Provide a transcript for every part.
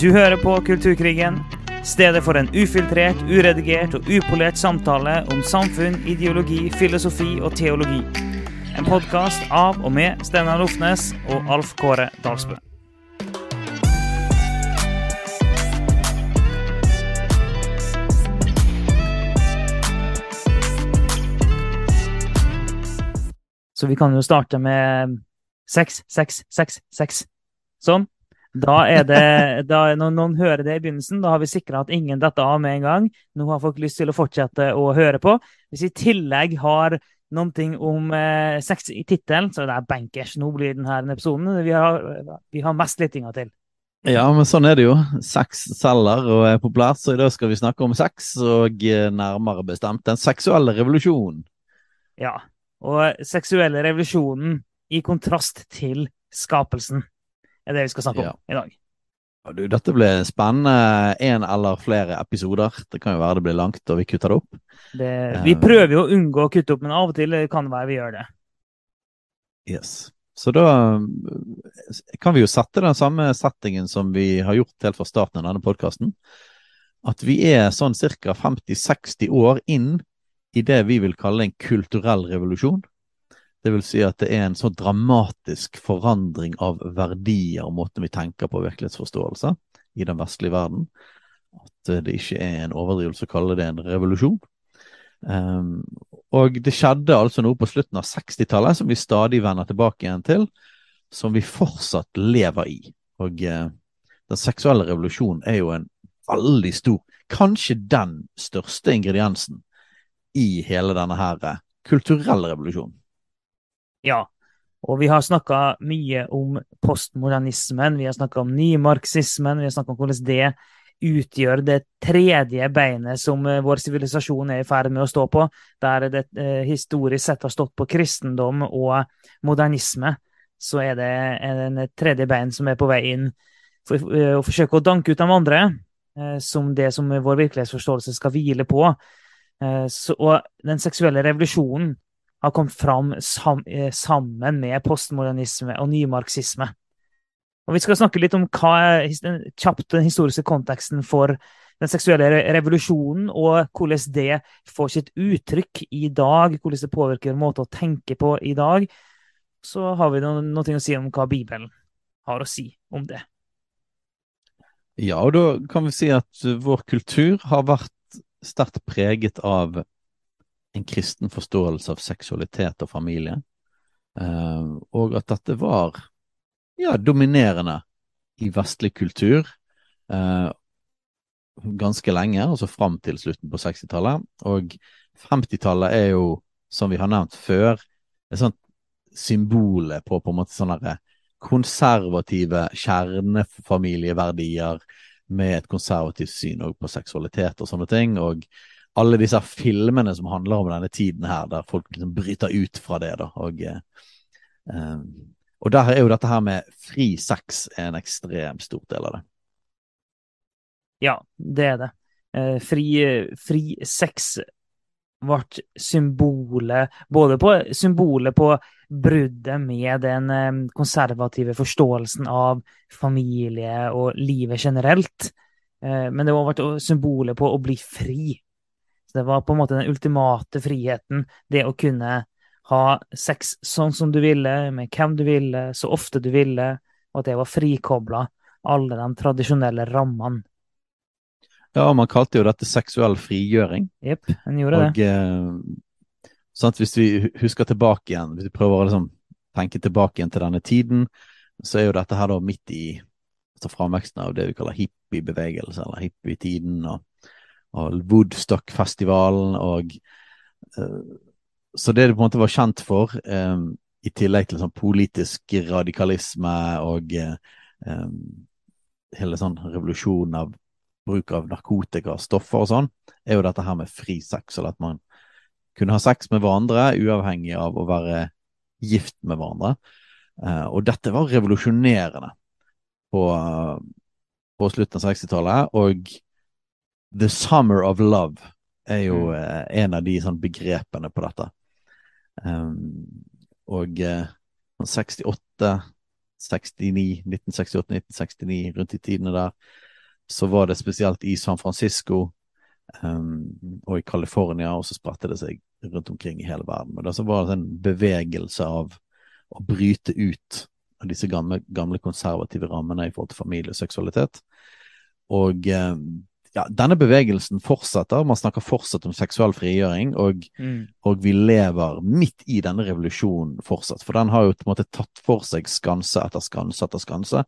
Du hører på Kulturkrigen, stedet for en ufiltrert, uredigert og upolert samtale om samfunn, ideologi, filosofi og teologi. En podkast av og med Steinar Lofnes og Alf Kåre Dalsbø. Så vi kan jo starte med seks, seks, seks, seks. Sånn. Da er det, da, Når noen hører det i begynnelsen, da har vi sikra at ingen detter av med en gang. Nå har folk lyst til å fortsette å høre på. Hvis vi i tillegg har noe om eh, sex i tittelen, så er det bankers. Nå blir denne episoden Vi har, vi har mest lyttinger til. Ja, men sånn er det jo. Sex selger og er populært, så i dag skal vi snakke om sex, og eh, nærmere bestemt den seksuelle revolusjonen. Ja, og seksuelle revolusjonen i kontrast til skapelsen er det vi skal snakke om ja. i dag. Du, dette blir spennende. En eller flere episoder. Det kan jo være det blir langt, og vi kutter det opp. Det, vi eh, prøver jo å unngå å kutte opp, men av og til kan det være vi gjør det. Yes. Så da eh, kan vi jo sette den samme settingen som vi har gjort helt fra starten av denne podkasten. At vi er sånn ca. 50-60 år inn i det vi vil kalle en kulturell revolusjon. Det vil si at det er en så dramatisk forandring av verdier og måten vi tenker på virkelighetsforståelse i den vestlige verden, at det ikke er en overdrivelse å kalle det en revolusjon. Um, og det skjedde altså noe på slutten av 60-tallet som vi stadig vender tilbake igjen til, som vi fortsatt lever i. Og uh, den seksuelle revolusjonen er jo en veldig stor, kanskje den største ingrediensen i hele denne her uh, kulturelle revolusjonen. Ja. Og vi har snakka mye om postmodernismen, vi har snakka om nymarxismen, vi har snakka om hvordan det utgjør det tredje beinet som eh, vår sivilisasjon er i ferd med å stå på, der det eh, historisk sett har stått på kristendom og modernisme, så er det en tredje bein som er på vei inn. For, eh, å forsøke å danke ut de andre, som det som vår virkelighetsforståelse skal hvile på. Så, og den seksuelle revolusjonen har kommet fram sam eh, sammen med postmodernisme og nymarxisme. Og Vi skal snakke litt om hva kjapt den historiske konteksten for den seksuelle revolusjonen, og hvordan det får sitt uttrykk i dag, hvordan det påvirker måten å tenke på i dag. Så har vi noe å si om hva Bibelen har å si om det. Ja, og da kan vi si at vår kultur har vært sterkt preget av en kristen forståelse av seksualitet og familie, uh, og at dette var ja, dominerende i vestlig kultur uh, ganske lenge, altså fram til slutten på 60-tallet. Og 50-tallet er jo, som vi har nevnt før, et sånt symbolet på på en måte sånne konservative kjernefamilieverdier med et konservativt syn på seksualitet og sånne ting. og alle disse filmene som handler om denne tiden her, der folk liksom bryter ut fra det. da, og, eh, og der er jo dette her med fri sex en ekstremt stor del av det. Ja, det er det. Eh, fri, fri sex ble symbolet Både på symbolet på bruddet med den eh, konservative forståelsen av familie og livet generelt, eh, men det ble symbolet på å bli fri det var på en måte den ultimate friheten, det å kunne ha sex sånn som du ville, med hvem du ville, så ofte du ville, og at det var frikobla alle de tradisjonelle rammene. Ja, man kalte jo dette seksuell frigjøring. Jepp, en gjorde og, det. Eh, sant, hvis vi husker tilbake igjen, hvis vi prøver å liksom, tenke tilbake igjen til denne tiden, så er jo dette her da midt i altså framveksten av det vi kaller hippiebevegelse, eller hippietiden. og og Woodstock-festivalen og uh, Så det det på en måte var kjent for, um, i tillegg til sånn politisk radikalisme og um, hele sånn revolusjonen av bruk av narkotika, stoffer og sånn, er jo dette her med fri sex, eller at man kunne ha sex med hverandre uavhengig av å være gift med hverandre. Og dette var revolusjonerende på, på slutten av 60-tallet, og The Summer of Love er jo mm. eh, en av de sånn, begrepene på dette. Um, og eh, 68, 69, 1968, 1969, rundt i tidene der, så var det spesielt i San Francisco um, og i California, og så spredte det seg rundt omkring i hele verden. Men det var det en bevegelse av å bryte ut av disse gamle, gamle konservative rammene i forhold til familie og seksualitet. Og um, ja, denne bevegelsen fortsetter. Man snakker fortsatt om seksuell frigjøring, og, mm. og, vi lever midt i denne revolusjonen fortsatt. For den har jo på en måte tatt for seg skanse etter skanse etter skanse,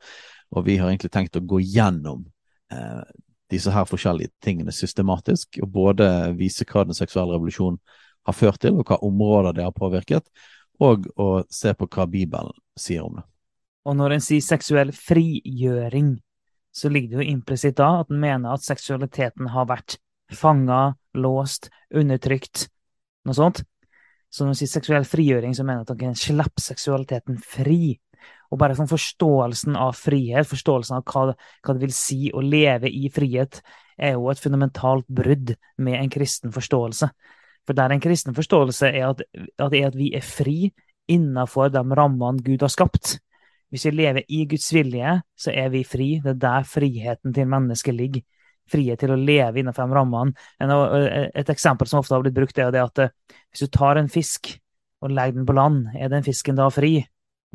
og vi har egentlig tenkt å gå gjennom eh, disse her forskjellige tingene systematisk, og både vise hva den seksuelle revolusjonen har ført til, og hva områder det har påvirket, og å se på hva Bibelen sier om det. Og når en sier seksuell frigjøring, så ligger det jo implisitt da at en mener at seksualiteten har vært fanga, låst, undertrykt, noe sånt. Så når en sier seksuell frigjøring, så mener jeg at dere slipper seksualiteten fri. Og bare sånn forståelsen av frihet, forståelsen av hva, hva, det vil si å leve i frihet, er jo et fundamentalt brudd med en kristen forståelse. For der en kristen forståelse er at, at, er at vi er fri innenfor de rammene Gud har skapt. Hvis vi lever i Guds vilje, så er vi fri. Det er der friheten til mennesket ligger. Frihet til å leve innenfor rammene. Et eksempel som ofte har blitt brukt, er det at eh, hvis du tar en fisk og legger den på land, er den fisken da fri?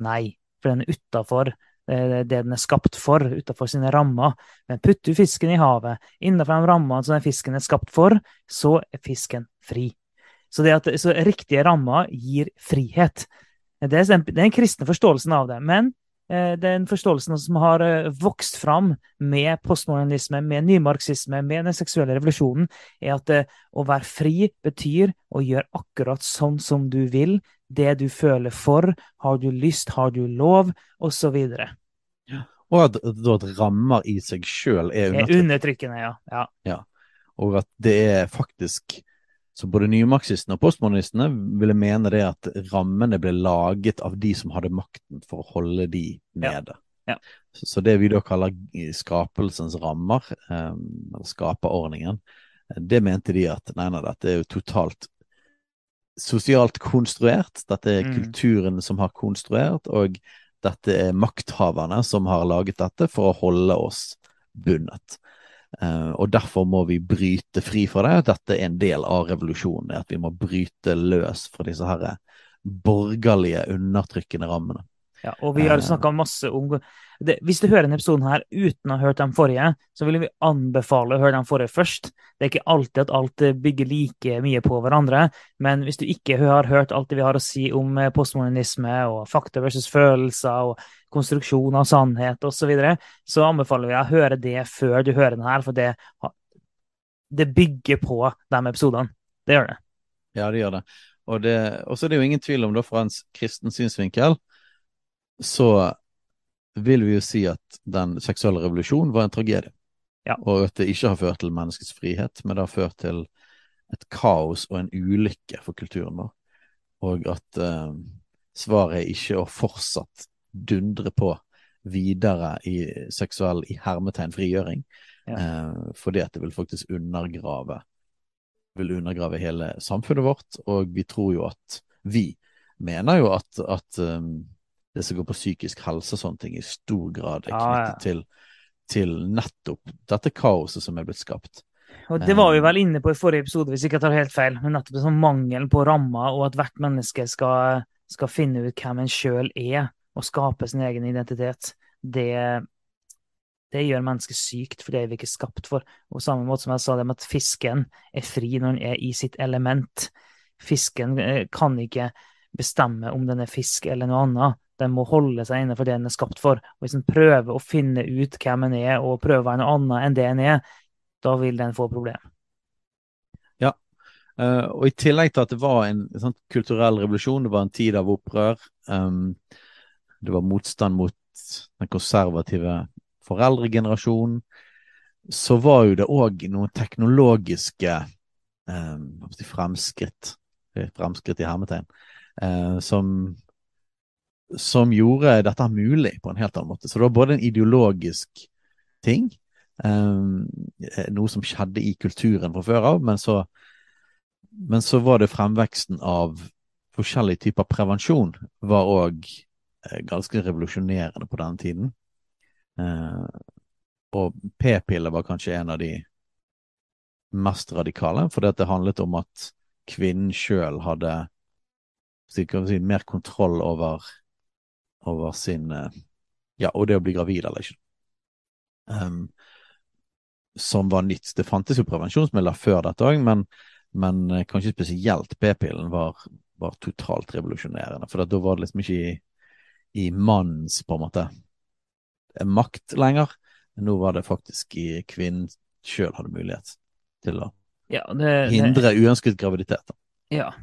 Nei, for den er utafor eh, det den er skapt for, utafor sine rammer. Men putter du fisken i havet, innenfor de rammene som den fisken er skapt for, så er fisken fri. Så, at, så riktige rammer gir frihet. Det er, den kristne en forståelsen av det. Men Eh, den forståelsen som har eh, vokst fram med postmodernisme, med nymarxisme, med den seksuelle revolusjonen, er at eh, å være fri betyr å gjøre akkurat sånn som du vil, det du føler for, har du lyst, har du lov, osv. Og at, at rammer i seg sjøl er undertrykkende. Er undertrykkende ja. ja. ja. Og at det er faktisk så både nymarxistene og postmodernistene ville mene det at rammene ble laget av de som hadde makten for å holde de nede. Ja. Ja. Så, så, det vi da kaller skapelsens rammer, eh, skaperordningen, det mente de at nei, nei, dette er jo totalt sosialt konstruert. Dette er mm. kulturen som har konstruert, og dette er makthaverne som har laget dette for å holde oss bundet. Uh, og derfor må vi bryte fri fra det. Dette er en del av revolusjonen. At vi må bryte løs fra disse her borgerlige, undertrykkende rammene. Ja, og vi har eh. snakka masse om det, Hvis du hører denne episoden her uten å ha hørt den forrige, så vil vi anbefale å høre den forrige først. Det er ikke alltid at alt bygger like mye på hverandre, men hvis du ikke har hørt alt det vi har å si om eh, postmodernisme og fakta versus følelser og konstruksjon av sannhet osv., så, videre, så anbefaler vi å høre det før du hører den her, for det, det bygger på de episodene. Det gjør det. Ja, det gjør det. Og så er det jo ingen tvil om, da, fra en kristen synsvinkel, så vil vi jo si at den seksuelle revolusjonen var en tragedie. Ja. Og at det ikke har ført til menneskets frihet, men det har ført til et kaos og en ulykke for kulturen vår. Og at eh, svaret er ikke å fortsatt dundre på videre i seksuell i hermetegn frigjøring. Ja. Eh, fordi at det vil faktisk undergrave vil undergrave hele samfunnet vårt. Og vi tror jo at vi mener jo at, at um, det som går på psykisk helse og sånne ting, i stor grad er knyttet ja, ja. Til, til nettopp dette kaoset som er blitt skapt. Og Det var vi eh. vel inne på i forrige episode, hvis jeg ikke tar helt feil. Men nettopp sånn mangelen på rammer, og at hvert menneske skal, skal finne ut hvem en sjøl er og skape sin egen identitet, det, det gjør mennesket sykt, for det er vi ikke skapt for. Og på samme måte som jeg sa det med at fisken er fri når den er i sitt element. Fisken eh, kan ikke bestemme om den er fisk eller noe annet. Den må holde seg innenfor det den er skapt for. Og hvis den prøver å finne ut hvem den er, og prøver å være noe annet enn det den er, da vil den få problem. Ja, uh, og i tillegg til at det var en sånn kulturell revolusjon, det var en tid av opprør. Um, det var motstand mot den konservative foreldregenerasjonen. Så var jo det òg noen teknologiske um, fremskritt, fremskritt i hermetegn, uh, som, som gjorde dette mulig på en helt annen måte. Så det var både en ideologisk ting, um, noe som skjedde i kulturen fra før av, men så, men så var det fremveksten av forskjellige typer prevensjon var òg Eh, ganske revolusjonerende på den tiden. Uh, og p-piller var kanskje en av de mest radikale, fordi det handlet om at kvinnen sjøl hadde si, mer kontroll over, over sin eh, Ja, og det å bli gravid eller ikke. Um, som var nytt. Det fantes jo prevensjonsmidler før dette òg, men, men, eh, kanskje spesielt p-pillen var, var, totalt revolusjonerende. For da var det liksom ikke i, i mannens på en måte makt lenger. Nå var det faktisk i kvinnen sjøl hadde mulighet til å ja, det, hindre det, uønsket graviditet. Ja,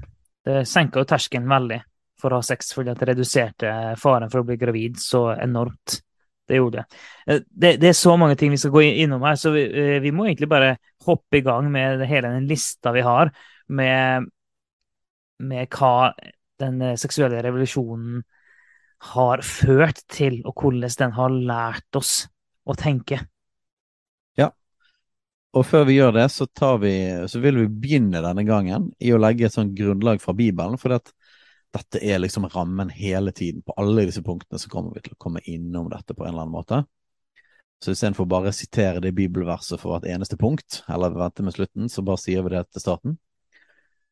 det senker jo terskelen veldig for å ha sex, fordi det reduserte faren for å bli gravid så enormt. Det gjorde det. Eh, det. er så mange ting vi skal gå innom her, så vi, eh, vi, må egentlig bare hoppe i gang med hele den lista vi har med, med hva den eh, seksuelle revolusjonen har ført til, og hvordan den har lært oss å tenke. Ja, Og før vi gjør det, så, vi, så, vil vi begynne denne gangen i å legge et sånt grunnlag fra Bibelen. For det dette er liksom rammen hele tiden. På alle disse punktene så kommer vi til å komme innom dette på en eller annen måte. Så istedenfor bare å sitere det bibelverset for hvert eneste punkt, eller vente med slutten, så bare sier vi det til starten.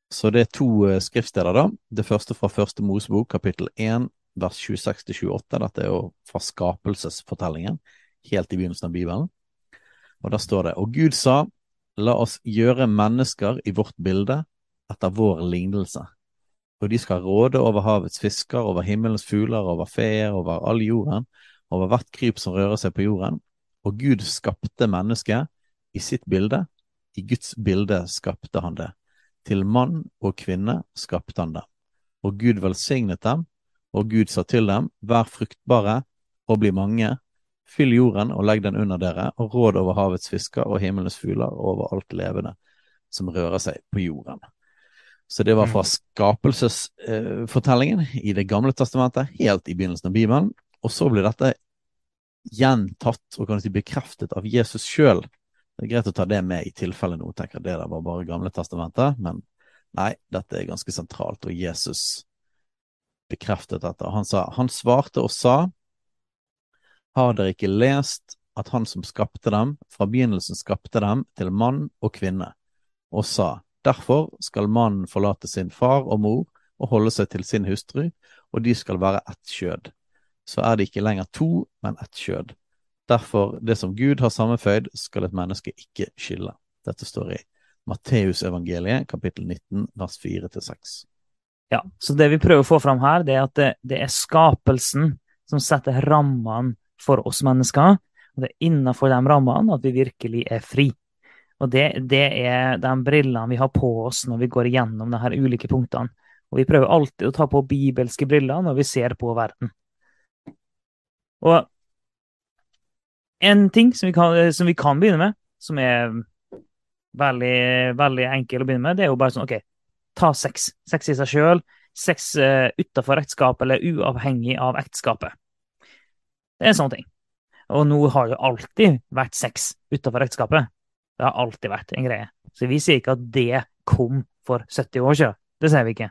Så det er to uh, skriftsteder, da. Det første fra første Mosebok, kapittel 1, vers 26-28. Dette er jo fra skapelsesfortellingen, helt i begynnelsen av Bibelen. Og der står det Og Gud sa, la oss gjøre mennesker i vårt bilde etter vår lignelse. Og de skal råde over havets fisker, over himmelens fugler, over feer, over all jorden, over hvert kryp som rører seg på jorden. Og Gud skapte mennesket i sitt bilde. I Guds bilde skapte han det. Til mann og kvinne skapte han det. Og Gud velsignet dem, og Gud sa til dem, vær fruktbare og bli mange, Fyll jorden og legg den under dere, og råd over havets fisker og himmelens fugler og over alt levende som rører seg på jorden. Så det var fra mm. skapelsesfortellingen eh, i Det gamle testamentet, helt i begynnelsen av Bibelen. Og så ble dette gjentatt og kan si bekreftet av Jesus sjøl. Det er greit å ta det med i tilfelle noen tenker at det der var bare Gamle testamentet, men nei, dette er ganske sentralt, og Jesus bekreftet dette. Han, sa, han svarte og sa har dere ikke lest at han som skapte dem, fra begynnelsen skapte dem til mann og kvinne, og sa, derfor skal mannen forlate sin far og mor og holde seg til sin hustru, og de skal være ett kjød. Så er det ikke lenger to, men ett kjød. Derfor, det som Gud har sammenføyd, skal et menneske ikke skille. Dette står i Matteusevangeliet, kapittel 19, vers 4-6. Ja, så det vi prøver å få fram her, det er at det, det er skapelsen som setter rammene for oss mennesker. Og det er innenfor de rammene at vi virkelig er fri. Og det, det, er de brillene vi har på oss når vi går igjennom de her ulike punktene. Og vi prøver alltid å ta på bibelske briller når vi ser på verden. Og en ting som vi kan, som vi kan begynne med, som er veldig, veldig enkel å begynne med, det er jo bare sånn OK, ta sex. Sex i seg sjøl. Sex uh, utafor ekteskapet eller uavhengig av ekteskapet. Det er en sånn ting. Og nå har det alltid vært sex utenfor ekteskapet. Det har alltid vært en greie. Så vi sier ikke at det kom for 70 år siden. Det sier vi ikke.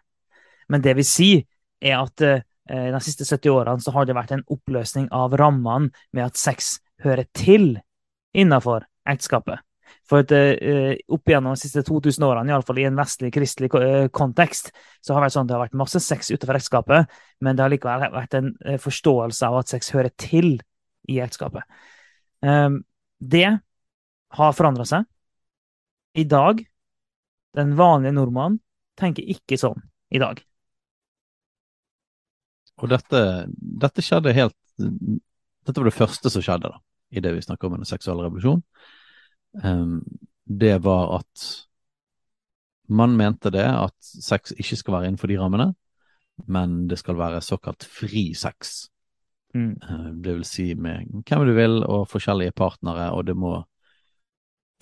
Men det vi sier, er at eh, de siste 70 årene så har det vært en oppløsning av rammene med at sex hører til innenfor ekteskapet. For at uh, opp gjennom de siste 2000 årene, iallfall i en vestlig kristelig uh, kontekst, så har det vært sånn at det har vært masse sex utenfor ekteskapet, men det har likevel vært en uh, forståelse av at sex hører til i ekteskapet. Um, det har forandra seg. I dag, den vanlige nordmannen tenker ikke sånn i dag. Og dette, dette skjedde helt Dette var det første som skjedde da, i det vi snakker om en seksuell revolusjon. Um, det var at man mente det, at sex ikke skal være innenfor de rammene, men det skal være såkalt fri sex. Mm. Uh, det vil si med hvem du vil og forskjellige partnere, og det må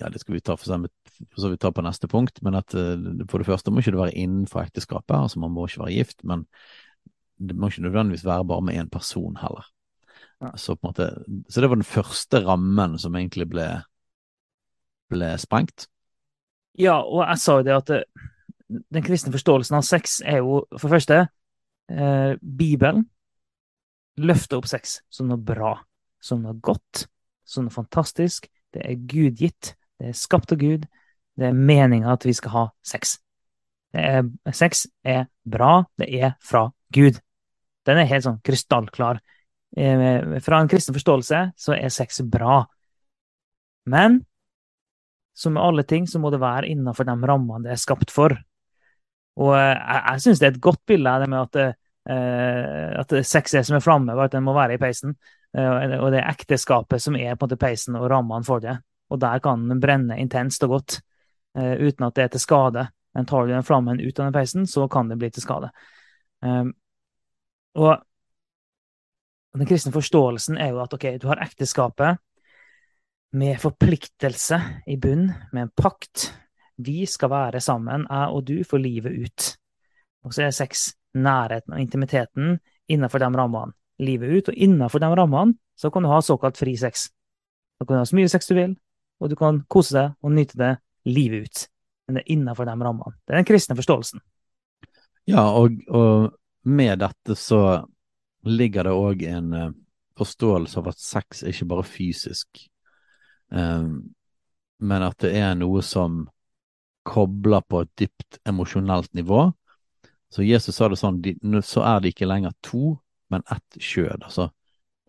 Ja, det skal vi ta for, eksempel, for så vidt ta på neste punkt, men at uh, for det første må ikke det være innenfor ekteskapet, altså man må ikke være gift, men det må ikke nødvendigvis være bare med én person heller. Ja. Så, måte, så det var den første rammen som egentlig ble ble sprengt? Ja, og jeg sa jo det at eh, den kristne forståelsen av sex er jo for det første eh, Bibelen løfter opp sex som noe bra, som noe godt, som noe fantastisk. Det er gudgitt. Det er skapt av Gud. Det er meninga at vi skal ha sex. Er, sex er bra. Det er fra Gud. Den er helt sånn krystallklar. Eh, fra en kristen forståelse så er sex bra. Men som med alle ting så må det være innenfor de rammene det er skapt for. Og eh, jeg, jeg syns det er et godt bilde det med at, uh, at sex er som en flamme, bare at den må være i peisen. Uh, og det er ekteskapet som er på en måte peisen og rammene for det. Og der kan den brenne intenst og godt eh, uten at det er til skade. Men tar du den flammen ut av den peisen, så kan det bli til skade. Um, og den kristne forståelsen er jo at ok, du har ekteskapet med forpliktelse i bunn, med en pakt vi skal være sammen, jeg og du, for livet ut. Og så er sex nærheten og intimiteten innenfor de rammene. Livet ut, og innenfor de rammene så kan du ha såkalt fri sex. Du kan ha så mye sex du vil, og du kan kose deg og nyte det livet ut. Men det er innenfor de rammene. Det er den kristne forståelsen. Ja, og, og med dette så ligger det òg en uh, forståelse av at sex er ikke bare fysisk, um, men at det er noe som kobler på et dypt emosjonelt nivå. Så Jesus sa det sånn, de, så er det ikke lenger to, men ett kjød. Altså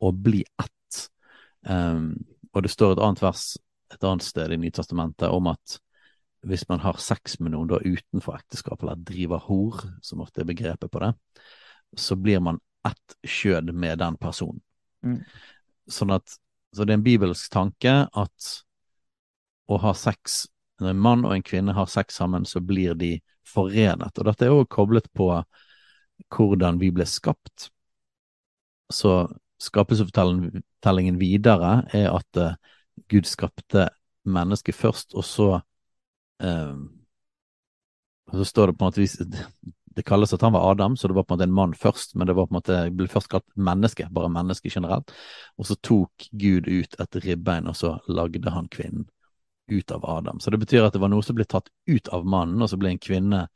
å bli ett. Um, og det står et annet vers et annet sted i Nytestamentet om at hvis man har sex med noen da utenfor ekteskap, eller driver hor, som ofte er begrepet på det, så blir man ett kjød med den personen. Mm. Sånn at, så det er en bibelsk tanke at å ha sex når en mann og en kvinne har sex sammen, så blir de forenet. Og dette er også koblet på hvordan vi ble skapt. Så skapelsesfortellingen videre er at uh, Gud skapte mennesket først, og så uh, Så står det på en måte Det kalles at han var Adam, så det var på en måte en mann først, men det var på en måte, ble først kalt menneske, bare menneske generelt. Og så tok Gud ut et ribbein, og så lagde han kvinnen ut av Adam. Så det betyr at det var noe som ble tatt ut av mannen, og så ble en kvinne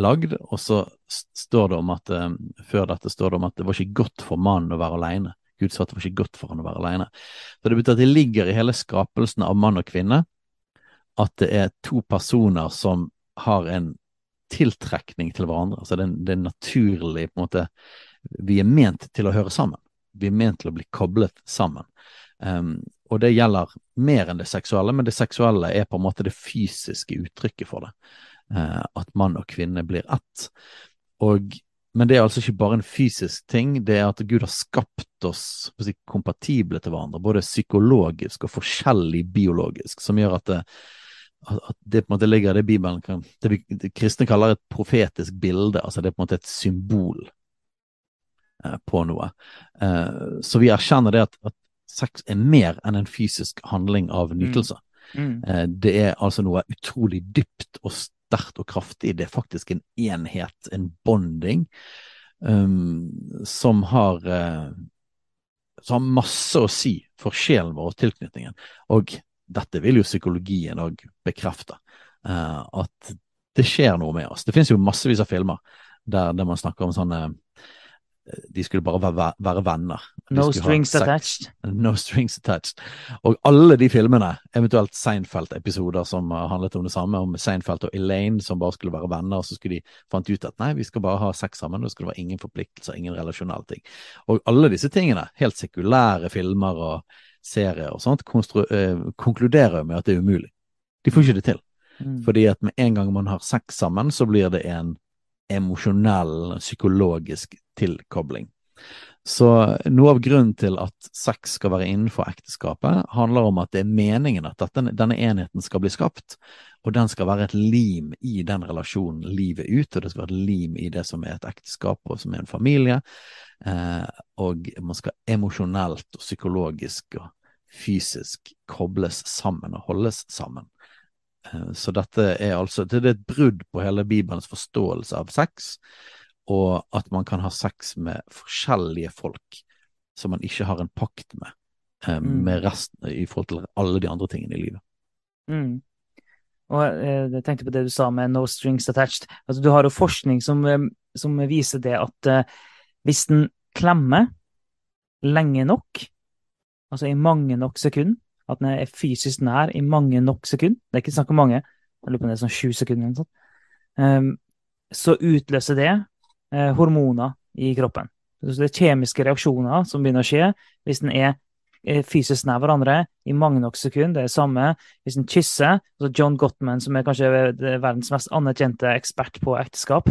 lagd. Og så står det om at um, før dette står det om at det var ikke godt for mannen å være alene. Gud sa at det var ikke godt for han å være alene. Så det betyr at det ligger i hele skapelsen av mann og kvinne at det er to personer som har en tiltrekning til hverandre. Altså det det er naturlig på en måte Vi er ment til å høre sammen. Vi er ment til å bli koblet sammen. Um, og det gjelder mer enn det seksuelle, men det seksuelle er på en måte det fysiske uttrykket for det. Uh, at mann og kvinne blir ett. Og, men det er altså ikke bare en fysisk ting, det er at Gud har skapt oss si, kompatible til hverandre, både psykologisk og forskjellig biologisk, som gjør at det, at det på en måte ligger det Bibelen kan, det vi det kristne kaller et profetisk bilde, altså det er på en måte et symbol eh, på noe. Eh, så vi erkjenner det at, at sex er mer enn en fysisk handling av nytelse. Mm. Mm. Det er altså noe utrolig dypt og sterkt og kraftig. Det er faktisk en enhet, en bonding, um, som har uh, som har masse å si for sjelen vår og tilknytningen. Og dette vil jo psykologien òg bekrefte, uh, at det skjer noe med oss. Det finnes jo massevis av filmer der, der man snakker om sånne de skulle bare være, være venner. no strings attached. No strings attached. Og alle de filmene, eventuelt Seinfeld-episoder som handlet om det samme, om Seinfeld og Elaine som bare skulle være venner, og så skulle de fant ut at nei, vi skal bare ha sex sammen, det skulle være ingen forpliktelser, ingen relasjonelle ting. Og alle disse tingene, helt sekulære filmer og serier og sånt, øh, konkluderer med at det er umulig. De får ikke det til. Mm. Fordi at med en gang man har sex sammen, så blir det en emosjonell, psykologisk tilkobling. Så noe av grunnen til at sex skal være innenfor ekteskapet, handler om at det er meningen at dette, denne enheten skal bli skapt, og den skal være et lim i den relasjonen livet ut, og det skal være et lim i det som er et ekteskap og som er en familie, eh, og man skal emosjonelt og psykologisk og fysisk kobles sammen og holdes sammen. Eh, så dette er altså det er et brudd på hele Bibelens forståelse av sex, og at man kan ha sex med forskjellige folk som man ikke har en pakt med, eh, mm. med resten i forhold til alle de andre tingene i livet. Mm. Og eh, jeg tenkte på det du sa med 'no strings attached'. Altså, du har jo forskning som, som viser det at hvis den klemmer lenge nok, altså i mange nok sekunder, at den er fysisk nær i mange nok sekunder, det er ikke snakk om mange, jeg lurer på om det er sånn sju sekunder eller noe sånt, um, så utløser det uh, hormoner i kroppen. Så det er kjemiske reaksjoner som begynner å skje hvis den er fysisk nær hverandre i mange nok sekunder. Det er det samme hvis en kysser. Altså John Gottman, som er kanskje verdens mest anerkjente ekspert på ekteskap,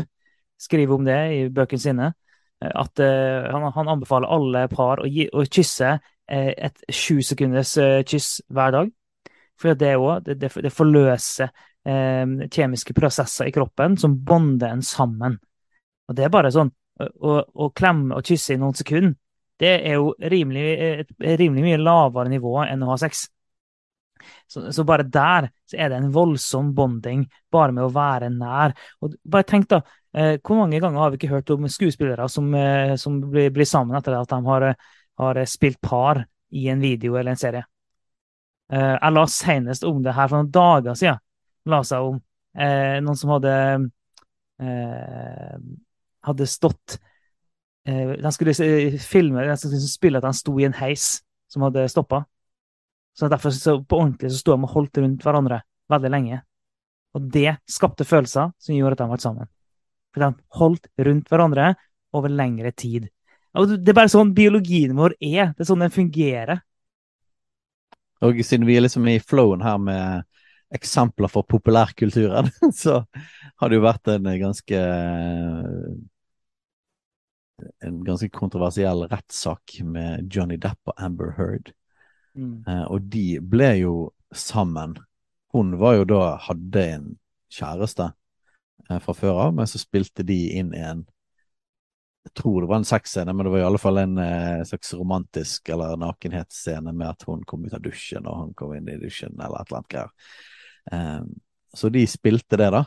skriver om det i bøkene sine. At uh, han, han, anbefaler alle par å, gi, å kysse et sju sekunders uh, kyss hver dag. For det, også, det, det, forløser kjemiske prosesser i kroppen som bonder en sammen. Og det er bare sånn å, å klemme og kysse i noen sekunder, det er jo rimelig, et rimelig mye lavere nivå enn å ha sex. Så, så, bare der så er det en voldsom bonding, bare med å være nær. Og bare tenk da, eh, Hvor mange ganger har vi ikke hørt om skuespillere som, eh, som blir, blir, sammen etter at de har, har, spilt par i en video eller en serie? Eh, jeg la senest om det her for noen dager siden. La seg om eh, noen som hadde eh, hadde stått eh, De skulle filme, de skulle spille at han sto i en heis som hadde stoppa. Så derfor så på ordentlig så sto de og holdt rundt hverandre veldig lenge. Og det skapte følelser som gjorde at de ble sammen. For de holdt rundt hverandre over lengre tid. Det er bare sånn biologien vår er. Det er sånn den fungerer. Og siden vi er liksom i flowen her med eksempler for populærkulturen, så har det jo vært en ganske en ganske kontroversiell rettssak med Johnny Depp og Amber Heard. Mm. Eh, og de ble jo sammen. Hun var jo da hadde en kjæreste eh, fra før av, men så spilte de inn en Jeg tror det var en sexscene, men det var i alle fall en eh, slags romantisk eller nakenhetsscene med at hun kom ut av dusjen, og han kom inn i dusjen, eller et eller annet greier. Um, så de spilte det, da.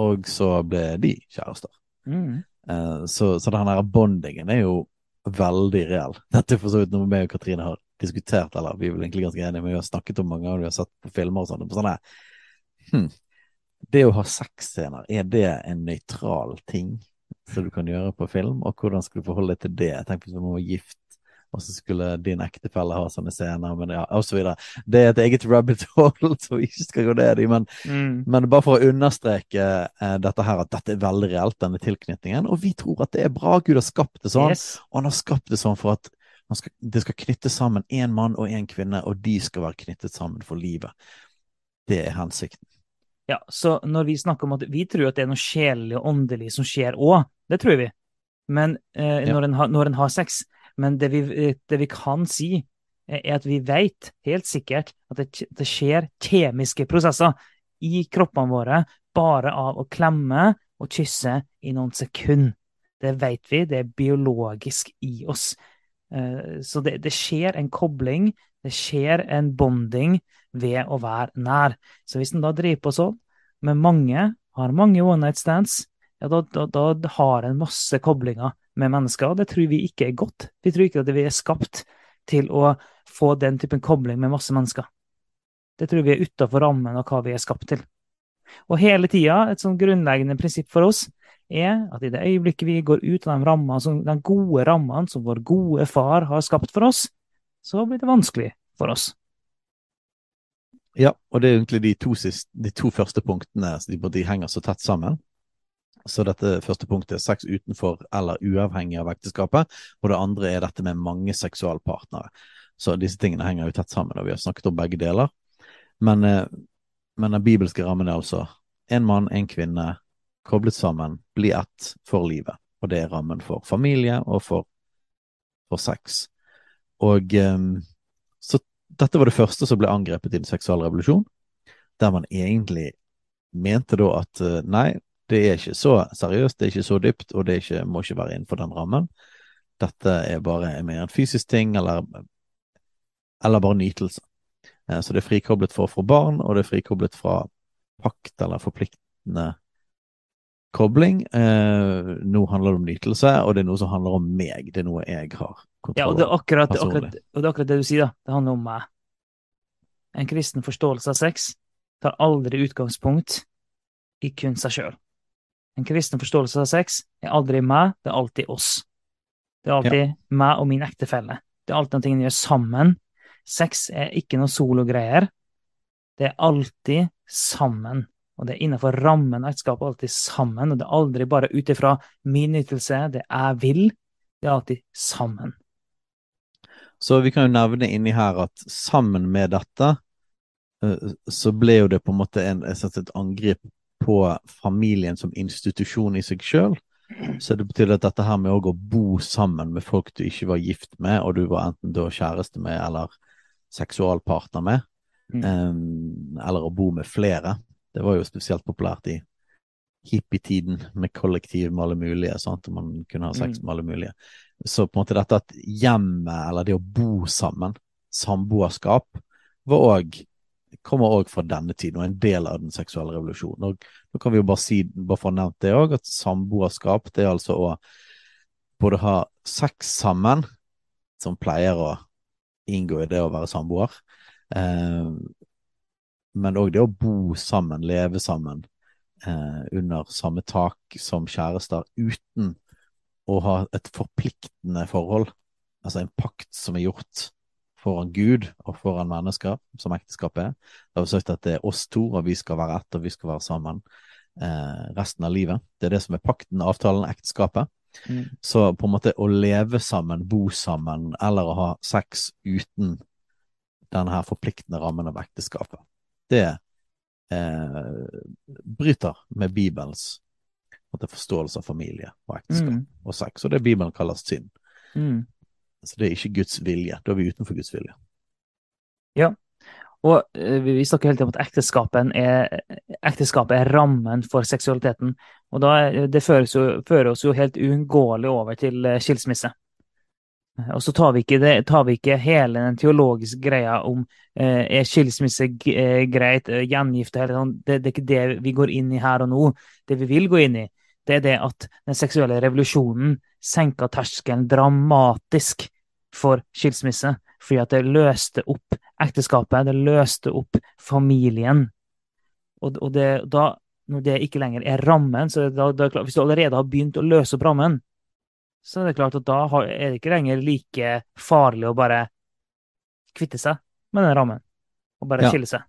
Og så ble de kjærester. Mm. Uh, så, så den her bondingen er jo veldig reell. Dette er for så vidt noe vi og Katrine har diskutert, eller vi er vel egentlig ganske enige, men vi har snakket om mange ganger, vi har sett på filmer og sånt, På sånne, hm, det å ha sexscener, er det en nøytral ting som du kan gjøre på film? Og hvordan skal du forholde deg til det? Tenk hvis du være gift og så skulle din ektefelle ha sånne scener, men ja, så videre. Det er et eget rabbit hole som vi ikke skal gå ned i, men, mm. men bare for å understreke eh, dette her, at dette er veldig reelt, denne tilknytningen. Og vi tror at det er bra. Gud har skapt det sånn, yes. og han har skapt det sånn for at skal, det skal knyttes sammen én mann og én kvinne, og de skal være knyttet sammen for livet. Det er hensikten. Ja, så når vi snakker om at vi tror at det er noe sjelelig og åndelig som skjer òg, det tror vi. Men eh, når, en ha, når en har sex, men det vi, det vi kan si, er at vi vet helt sikkert at det, det skjer kjemiske prosesser i kroppene våre bare av å klemme og kysse i noen sekunder. Det vet vi, det er biologisk i oss. Eh, så det, det, skjer en kobling, det skjer en bonding ved å være nær. Så hvis en da driver på sånn, med mange, har mange one night stands, ja, da, da, da har en masse koblinger med mennesker. og Det tror vi ikke er godt. Vi tror ikke at vi er skapt til å få den typen kobling med masse mennesker. Det tror vi er utafor rammen av hva vi er skapt til. Og hele tida, et sånn grunnleggende prinsipp for oss, er at i det øyeblikket vi går ut av de, rammene, de gode rammene som vår gode far har skapt for oss, så blir det vanskelig for oss. Ja, og det er egentlig de to, siste, de to første punktene de, de henger så tett sammen. Så dette første punktet er sex utenfor eller uavhengig av ekteskapet. Og det andre er dette med mange seksualpartnere. Så disse tingene henger jo tett sammen, og vi har snakket om begge deler. Men, eh, men den bibelske rammen er altså en mann, en kvinne, koblet sammen, bli ett for livet. Og det er rammen for familie og for, for sex. Og um, dette var det første som ble angrepet i den seksuelle revolusjon, der man egentlig mente da at eh, nei, det er ikke så seriøst, det er ikke så dypt, og det ikke, må ikke være innenfor den rammen. Dette er bare mer en fysisk ting, eller, eller bare nytelse. Eh, så det er frikoblet for få barn, og det er frikoblet fra pakt eller forpliktende kobling. Eh, nå handler det om nytelse, og det er noe som handler om meg. Det er noe jeg har kontroll over. Ja, og det akkurat, akkurat, og det, er akkurat det du sier, da. Det handler om meg. En kristen forståelse av sex tar aldri utgangspunkt i kun seg sjøl. En kristen forståelse av sex er aldri meg, det er alltid oss. Det er alltid ja. meg og min ektefelle. Det er alltid noe vi gjør sammen. Sex er ikke noe sologreier. Det er alltid sammen. Og det er innenfor rammen ekteskapet alltid sammen. Og det er aldri bare ut ifra min nytelse, det jeg vil. Det er alltid sammen. Så vi kan jo nevne inni her at sammen med dette, eh, så ble jo det på en måte en, et angrep på familien som institusjon i seg sjøl. Så det betyr at dette her med å bo sammen med folk du ikke var gift med, og du var enten da kjæreste med eller seksualpartner med, mm. um, eller å bo med flere, det var jo spesielt populært i hippietiden med kollektiv med alle mulige, sant? og man kunne ha sex mm. med alle mulige. Så på en måte dette at hjemmet, eller det å bo sammen, samboerskap, var òg kommer òg fra denne tiden og en del av den seksuelle revolusjonen. Og Nå kan vi jo bare si, bare få nevnt det òg, at samboerskap det er altså å både ha sex sammen, som pleier å inngå i det å være samboer, eh, men òg det å bo sammen, leve sammen eh, under samme tak som kjærester, uten å ha et forpliktende forhold, altså en pakt som er gjort foran Gud og foran mennesker, som ekteskapet er. Det har vi sagt at det er oss to, og vi skal være ett, og vi skal være sammen eh, resten av livet. Det er det som er pakten, avtalen, ekteskapet. Mm. Så på en måte å leve sammen, bo sammen, eller å ha sex uten denne her forpliktende rammen av ekteskapet, det eh, bryter med Bibelens forståelse av familie og ekteskap mm. og sex, og det Bibelen kaller synd. Mm. Så det er ikke Guds vilje. Da er vi utenfor Guds vilje. Ja, og eh, vi snakker hele tiden om at ekteskapet er, ekteskapet er rammen for seksualiteten. Og da, det fører, jo, fører oss jo helt uunngåelig over til eh, skilsmisse. Og så tar vi det, tar vi ikke hele den teologiske greia om eh, er skilsmisse eh, greit, gjengifte eller sånn. Det, det, er ikke det vi går inn i her og nå. Det vi vil gå inn i, det er det at den seksuelle revolusjonen senka terskelen dramatisk for skilsmisse. Fordi at det løste opp ekteskapet, det løste opp familien. Og, og det, da, når det ikke lenger er rammen, så da, da, hvis du allerede har begynt å løse opp rammen, så er det klart at da er det ikke lenger like farlig å bare kvitte seg med den rammen. Og bare ja. skille seg.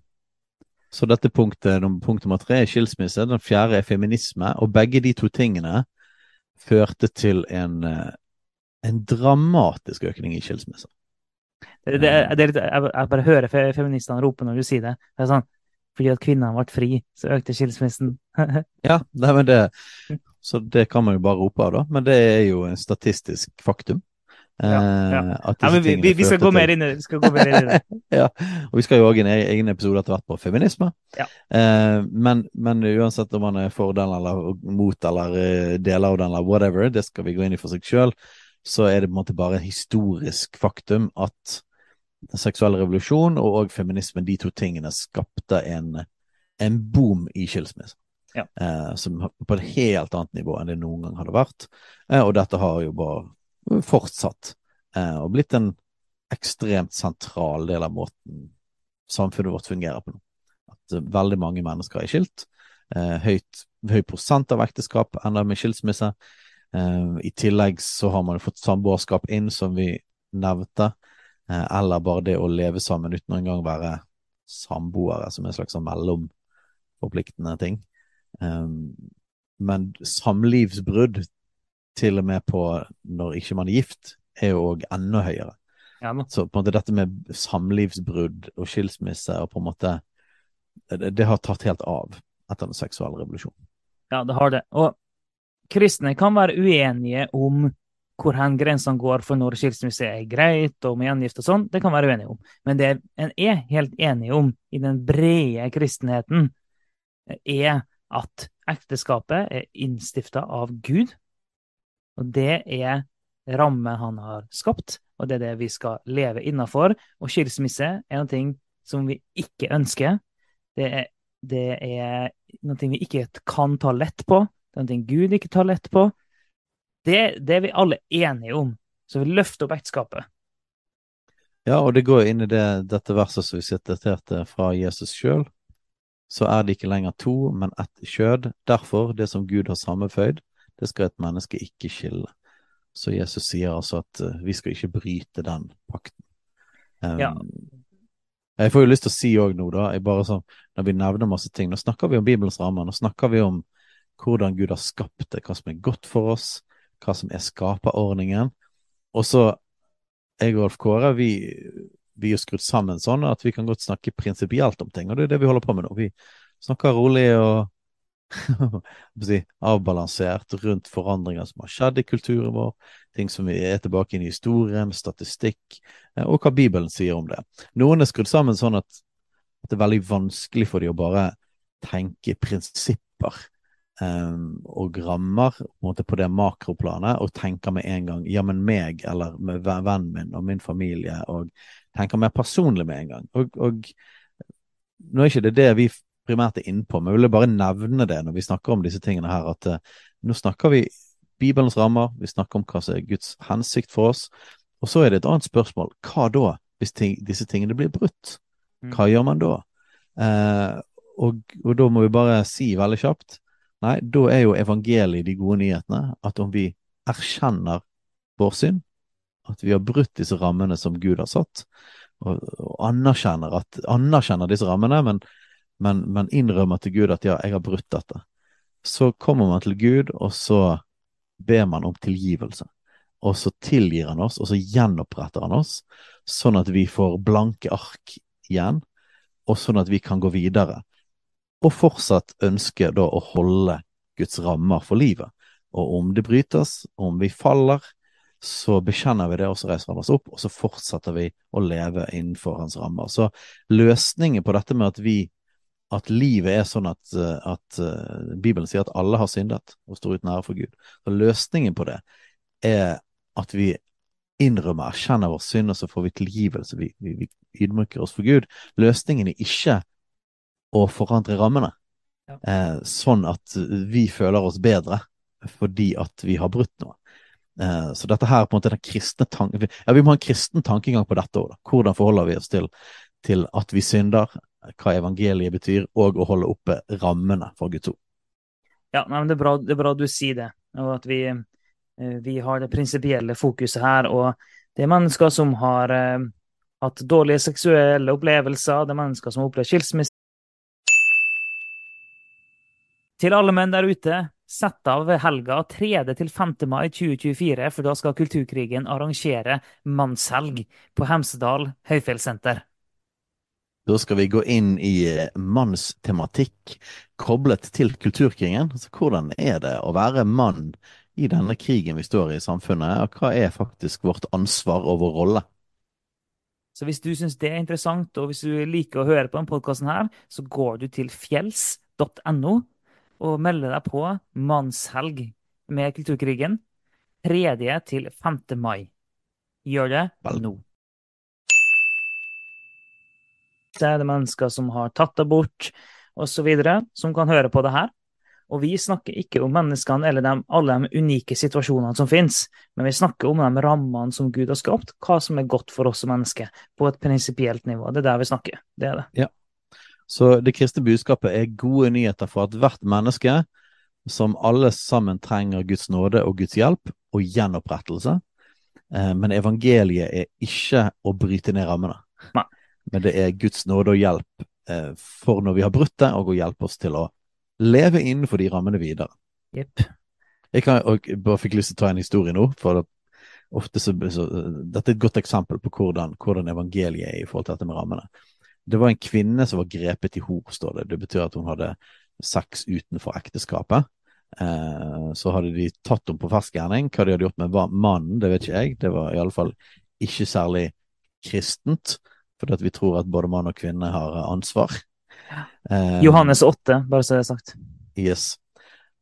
Så dette punktet, punkt nummer tre er skilsmisse, den fjerde er feminisme. Og begge de to tingene førte til en, eh, en dramatisk økning i skilsmisser. Det, det, det, jeg, jeg, bare hører feministene rope når du sier det. Det er sånn fordi at kvinnene ble fri, så økte skilsmissen. ja, nei, men det, så det kan man jo bare rope av, da. Men det er jo en statistisk faktum. Ja, ja. Eh, ja, vi, vi, vi, skal gå mer inn i det. ja, og vi skal jo òg en e-, egen episode etter hvert på feminisme. Ja. Eh, men, men, uansett om man er for den eller mot eller eh, deler av den eller whatever, det skal vi gå inn i for seg sjøl, så er det på en måte bare historisk faktum at seksuelle revolusjon og, òg feminismen, de to tingene, skapte en, en boom i skilsmisse. Ja. Eh, som på et helt annet nivå enn det noen gang hadde vært. Eh, og dette har jo bare fortsatt eh, og blitt en ekstremt sentral del av måten samfunnet vårt fungerer på nå. At eh, veldig mange mennesker er skilt. Eh, høyt, høy prosent av ekteskap ender med skilsmisse. Eh, I tillegg så har man fått samboerskap inn, som vi nevnte. Eller bare det å leve sammen uten å engang være samboere, som en slags mellomforpliktende ting. Eh, men samlivsbrudd til og med på når ikke man er gift, er jo òg enda høyere. Ja, så på en måte dette med samlivsbrudd og skilsmisse og på en måte det, det har tatt helt av etter den seksuelle revolusjonen. Ja, det har det. Og kristne kan være uenige om hvor hen grensene går for når skilsmisse er greit, og med gjengift og sånn. Det kan være uenige om. Men det en er helt enige om i den brede kristenheten, er at ekteskapet er innstifta av Gud, og det er ramme han har skapt, og det er det vi skal leve innafor. Og skilsmisse er noe som vi ikke ønsker. Det er, det er noe vi ikke kan ta lett på. Det er noe Gud ikke tar lett på. Det, det er vi alle enige om. Så vi løfter opp ekteskapet. Ja, og det går inn i det, dette verset som vi siterte fra Jesus sjøl. Så er det ikke lenger to, men ett kjød. Derfor, det som Gud har sammenføyd, det skal et menneske ikke skille. Så Jesus sier altså at uh, vi skal ikke bryte den pakten. Um, Ja. Jeg får jo lyst til å si òg nå, da, bare sånn, når vi nevner masse ting Nå snakker vi om Bibelens rammer, nå snakker vi om hvordan Gud har skapt det, hva som er godt for oss, hva som er skaperordningen. Og så jeg og Rolf Kåre, vi, vi er skrudd sammen sånn at vi kan godt snakke prinsipielt om ting, og det er det vi holder på med nå. Vi snakker rolig og avbalansert rundt forandringer som har skjedd i kulturen vår, ting som er tilbake inn i historien, statistikk, eh, og hva Bibelen sier om det. Noen er skrudd sammen sånn at, det er veldig vanskelig for dem å bare tenke prinsipper og rammer på, på det makroplanet, og tenker med en gang ja, men meg, eller med vennen min og min familie, og tenker mer personlig med en gang. Og, og nå er ikke det det vi primært er innpå, men jeg vil bare nevne det når vi snakker om disse tingene her, at uh, nå snakker vi Bibelens rammer, vi snakker om hva som er Guds hensikt for oss, og så er det et annet spørsmål. Hva da, hvis ting, disse tingene blir brutt? Hva gjør man da? Uh, og, og, da må vi bare si veldig kjapt Nei, da er jo evangeliet de gode nyhetene. At om vi erkjenner vår synd, at vi har brutt disse rammene som Gud har satt, og, og anerkjenner, at, anerkjenner disse rammene, men men, men innrømmer til Gud at ja, jeg har brutt dette. Så kommer man til Gud, og så ber man om tilgivelse. Og så tilgir han oss, og så gjenoppretter han oss, sånn at vi får blanke ark igjen, og sånn at vi kan gå videre. Og fortsatt ønske da å holde Guds rammer for livet. Og om det brytes, om vi faller, så bekjenner vi det, og så reiser han oss opp, og så fortsetter vi å leve innenfor hans rammer. Så løsningen på dette med at vi at livet er sånn at, at uh, Bibelen sier at alle har syndet og står uten ære for Gud. Så løsningen på det er at vi innrømmer, erkjenner vår synd, og så får vi tilgivelse. Vi, vi, vi ydmyker oss for Gud. Løsningen er ikke å forandre rammene, Ja. eh, sånn at vi føler oss bedre fordi at vi har brutt noe. Eh, så dette her på en måte er den kristne tanken Ja, vi må ha en kristen tankegang på dette òg. Hvordan forholder vi oss til, til at vi synder, hva evangeliet betyr, og å holde oppe rammene for Guds ord. Ja, nei, men det, er bra, det er bra du sier det, og at vi, eh, vi har det prinsipielle fokuset her. Og det er mennesker som har eh, hatt dårlige seksuelle opplevelser, det er mennesker som har opplevd skilsmisse. Til alle menn der ute, sett av helga 3. til 5. mai 2024, for da skal Kulturkrigen arrangere mannshelg på Hemsedal høyfjellssenter. Da skal vi gå inn i eh, mannstematikk koblet til kulturkrigen. Altså, hvordan er det å være mann i denne krigen vi står i i samfunnet, og hva er faktisk vårt ansvar og vår rolle? Så hvis du syns det er interessant, og hvis du liker å høre på denne podkasten så går du til fjells.no og melde deg på mannshelg med Kulturkrigen 3. til 5. mai. Gjør det nå. Det er det mennesker som har tatt abort, osv., som kan høre på det her. Og vi snakker ikke om menneskene eller de, alle de unike situasjonene som finnes, men vi snakker om de rammene som Gud har skapt, hva som er godt for oss som mennesker, på et prinsipielt nivå. Det er der vi snakker. Det er det. Så det kristne budskapet er gode nyheter for at hvert menneske, som alle sammen trenger Guds nåde og Guds hjelp og gjenopprettelse. Eh, Men evangeliet er ikke å bryte ned rammene. Nei. Men det er Guds nåde og hjelp eh, for når vi har brutt det, og å hjelpe oss til å leve innenfor de rammene videre. Yep. Jeg kan, jeg bare fikk lyst til å ta en historie nå. for ofte så, så Dette er et godt eksempel på hvordan, hvordan evangeliet er i forhold til dette med rammene. Det var en kvinne som var grepet i hor, står det. Det betyr at hun hadde sex utenfor ekteskapet. Eh, så hadde de tatt henne på fersk gjerning. Hva de hadde gjort med mannen, det vet ikke jeg. Det var iallfall ikke særlig kristent, fordi at vi tror at både mann og kvinne har eh, ansvar. Eh, Johannes 8, bare så det er sagt. Yes.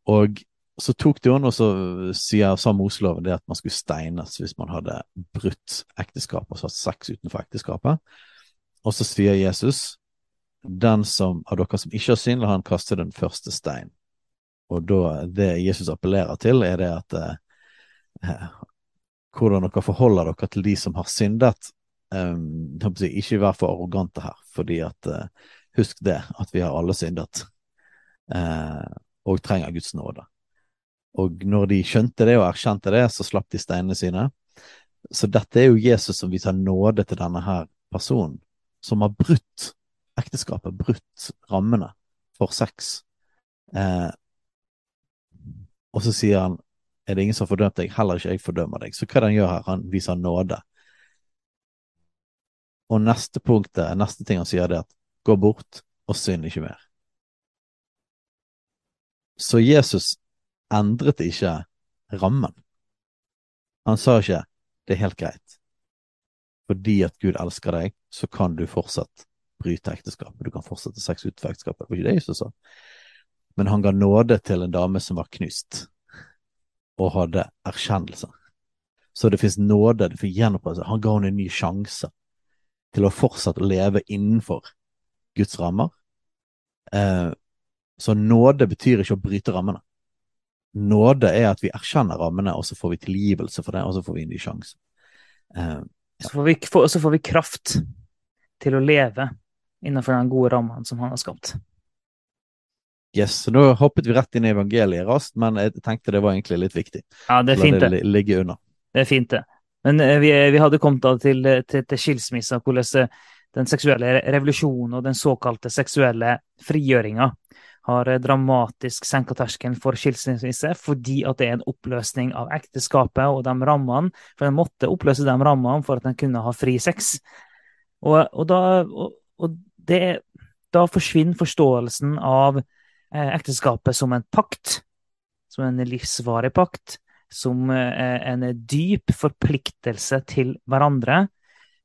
Og så tok de henne, og så sier, sa Moseloven det at man skulle steines hvis man hadde brutt ekteskapet, altså hatt sex utenfor ekteskapet. Og så sier Jesus, den som av dere som ikke har synd, la han kaste den første stein. Og da, det Jesus appellerer til, er det at eh, hvordan dere forholder dere til de som har syndet. Si, ikke vær for arrogante her, fordi at eh, husk det, at vi har alle syndet. Eh, og trenger Guds nåde. Og når de skjønte det og erkjente det, så slapp de steinene sine. Så dette er jo Jesus som viser nåde til denne her personen, som har brutt ekteskapet, brutt rammene for sex. Eh, og så sier han er det ingen som har fordømt deg, heller ikke jeg fordømmer deg. Så hva er det han gjør her? Han viser nåde. Og neste punktet, neste ting han sier, det er at gå bort og synd ikke mer. Så Jesus endret ikke rammen. Han sa ikke det er helt greit. Fordi at Gud elsker deg, så kan du fortsatt bryte ekteskapet. Du kan fortsette sex utenfor ekteskapet. Det var ikke det Jesus sa. Men han ga nåde til en dame som var knust, og hadde erkjennelse. Så det fins nåde, det fikk gjenopprettelse. Han ga henne en ny sjanse til å fortsatt leve innenfor Guds rammer. Eh, så nåde betyr ikke å bryte rammene. Nåde er at vi erkjenner rammene, og så får vi tilgivelse for det, og så får vi en ny sjanse. Eh. Så, får vi, så får vi kraft til å leve innenfor den gode rammen som han har skapt. Yes, så Nå hoppet vi rett inn i evangeliet raskt, men jeg tenkte det var egentlig litt viktig. Ja, det er fint, det. ligge unna. Det er fint, det. Men eh, vi, vi hadde kommet til, til, til skilsmissa, hvordan eh, den seksuelle revolusjonen og den såkalte seksuelle frigjøringa har eh, dramatisk senka terskelen for skilsmisse fordi at det er en oppløsning av ekteskapet og de rammene. For en måtte oppløse de rammene for at en kunne ha fri sex. Og, og, da, og, og det, da forsvinner forståelsen av Eh, ekteskapet som en pakt, som en livsvarig pakt, som eh, en dyp forpliktelse til hverandre.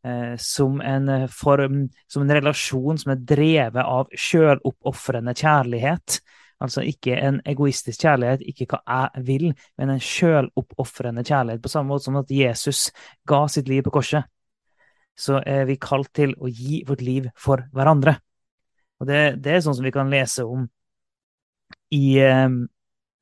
Eh, som en, form, som en relasjon som er drevet av sjøloppofrende kjærlighet. Altså ikke en egoistisk kjærlighet, ikke hva jeg vil, men en sjøloppofrende kjærlighet. På samme måte som at Jesus ga sitt liv på korset, så er vi kalt til å gi vårt liv for hverandre. Og det, det er sånn som vi kan lese om i,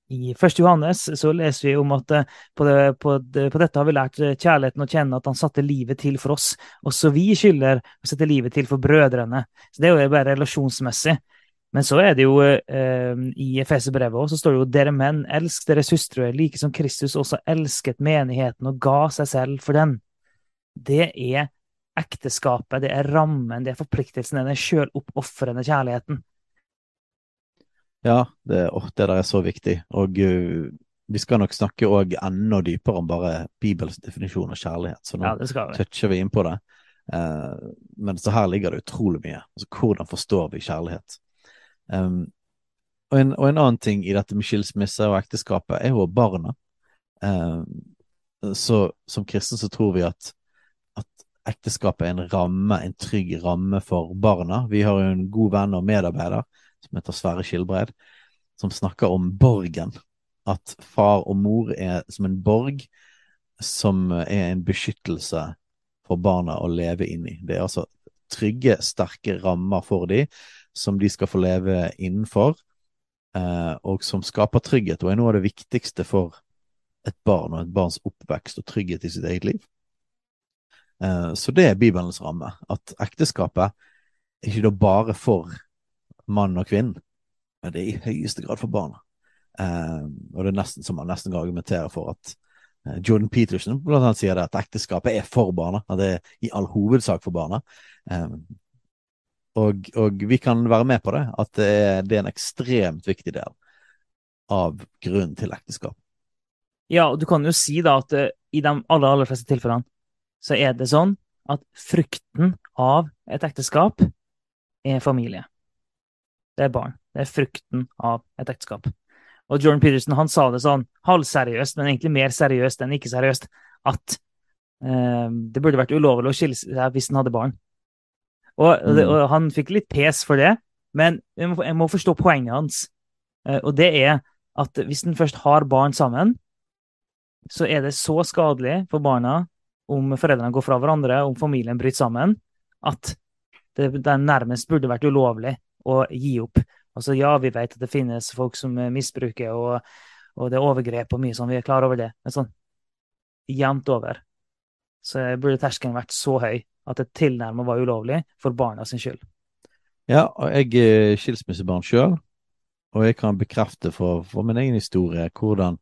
i 1. Johannes så leser vi om at eh, på, det, på, det, på, dette har vi lært kjærligheten å kjenne at han satte livet til for oss. Også vi skylder å sette livet til for brødrene. Så Det er jo bare relasjonsmessig. Men så er det jo eh, i Efeserbrevet også, så står det jo dere menn, elsk deres hustruer, like som Kristus også elsket menigheten og ga seg selv for den. Det er ekteskapet, det er rammen, det er forpliktelsen, den sjøloppofrende kjærligheten. Ja, det, oh, det der er så viktig. Og uh, vi skal nok snakke òg enda dypere om bare Bibels definisjon av kjærlighet. Så nå ja, toucher vi inn på det. Uh, men så her ligger det utrolig mye. Altså, hvordan forstår vi kjærlighet? Um, og, en, og, en, annen ting i dette med skilsmisse og ekteskapet er jo barna. Um, så som kristne så tror vi at, at ekteskapet er en ramme, en trygg ramme for barna. Vi har jo en god venn og medarbeider som heter Sverre Skilbreid, som snakker om borgen. At far og mor er som en borg som er en beskyttelse for barna å leve inn i. Det er altså trygge, sterke rammer for dem som de skal få leve innenfor, eh, og som skaper trygghet, og er noe av det viktigste for et barn og et barns oppvekst og trygghet i sitt eget liv. Eh, så det er Bibelens ramme. At ekteskapet er ikke da bare for mann og kvinne, men det er i høyeste grad for barna. Eh, og det er nesten som man nesten kan argumentere for at eh, Jordan Peterson blant annet sier det at ekteskapet er for barna, at det er i all hovedsak for barna. Uh, og, og, vi kan være med på det, at det er, det er en ekstremt viktig del av grunnen til ekteskap. Ja, og du kan jo si da at i de aller, aller fleste tilfellene så er det sånn at frukten av et ekteskap er familie det er barn. Det er frukten av et ekteskap. Og Jordan Peterson han sa det sånn halvseriøst, men egentlig mer seriøst enn ikke seriøst, at eh, det burde vært ulovlig å skille seg hvis han hadde barn. Og, mm. og, han fikk litt pes for det, men jeg må, jeg må forstå poenget hans. Eh, og det er at hvis en først har barn sammen, så er det så skadelig for barna om foreldrene går fra hverandre, om familien bryter sammen, at det, det nærmest burde vært ulovlig å gi opp. Altså, ja, vi vet at det finnes folk som misbruker, og, og det er overgrep og mye sånn, vi er klar over det. Men sånn jevnt over så burde terskelen vært så høy at det tilnærmet var ulovlig for barna sin skyld. Ja, og jeg er skilsmissebarn sjøl, og jeg kan bekrefte for, for min egen historie hvordan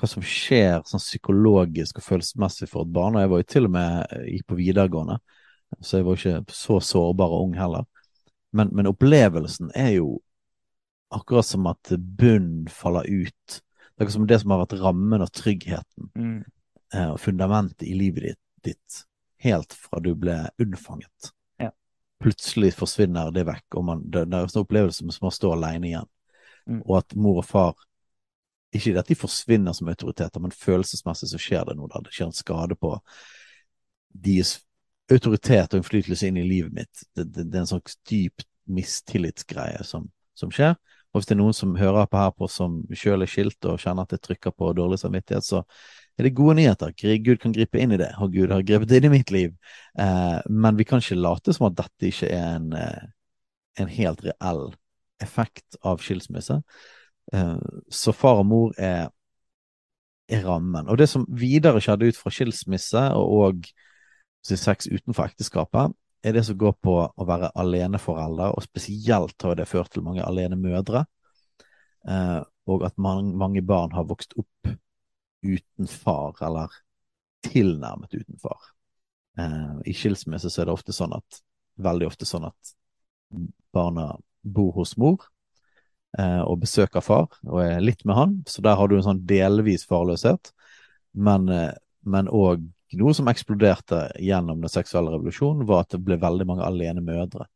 hva som skjer sånn psykologisk og følelsesmessig for et barn. Og jeg var jo til og med gikk på videregående, så jeg var ikke så sårbar og ung heller. Men, men opplevelsen er jo akkurat som at bunnen faller ut. Det er som det som har vært rammen og tryggheten Mm. eh, og fundamentet i livet ditt, ditt helt fra du ble unnfanget. Ja. Plutselig forsvinner det vekk, og man, det, det er en opplevelse som å stå alene igjen. Mm. Og at mor og far Ikke at de forsvinner som autoriteter, men følelsesmessig så skjer det noe der. Det skjer en skade på deres autoritet og innflytelse inn i livet mitt. Det, det, det er en slags dyp mistillitsgreie som, som skjer. Og hvis det er noen som hører på her på som sjøl er skilt og kjenner at det trykker på dårlig samvittighet, så er det gode nyheter. Gud kan gripe inn i det, og Gud har grepet inn i mitt liv. Eh, men vi kan ikke late som at dette ikke er en, eh, en helt reell effekt av skilsmisse. Eh, så far og mor er, er rammen. Og det som videre skjedde ut fra skilsmisse og, og sex utenfor ekteskapet, er det som går på å være aleneforelder, og spesielt har det ført til mange alenemødre. Eh, og at mange, mange barn har vokst opp uten far, eller tilnærmet uten far. Eh, I skilsmisse så er det ofte sånn at veldig ofte sånn at barna bor hos mor eh, og besøker far og er litt med han, så der har du en sånn delvis farløshet. Men eh, men òg noe som eksploderte gjennom den seksuelle revolusjonen, var at det ble veldig mange alene mødre.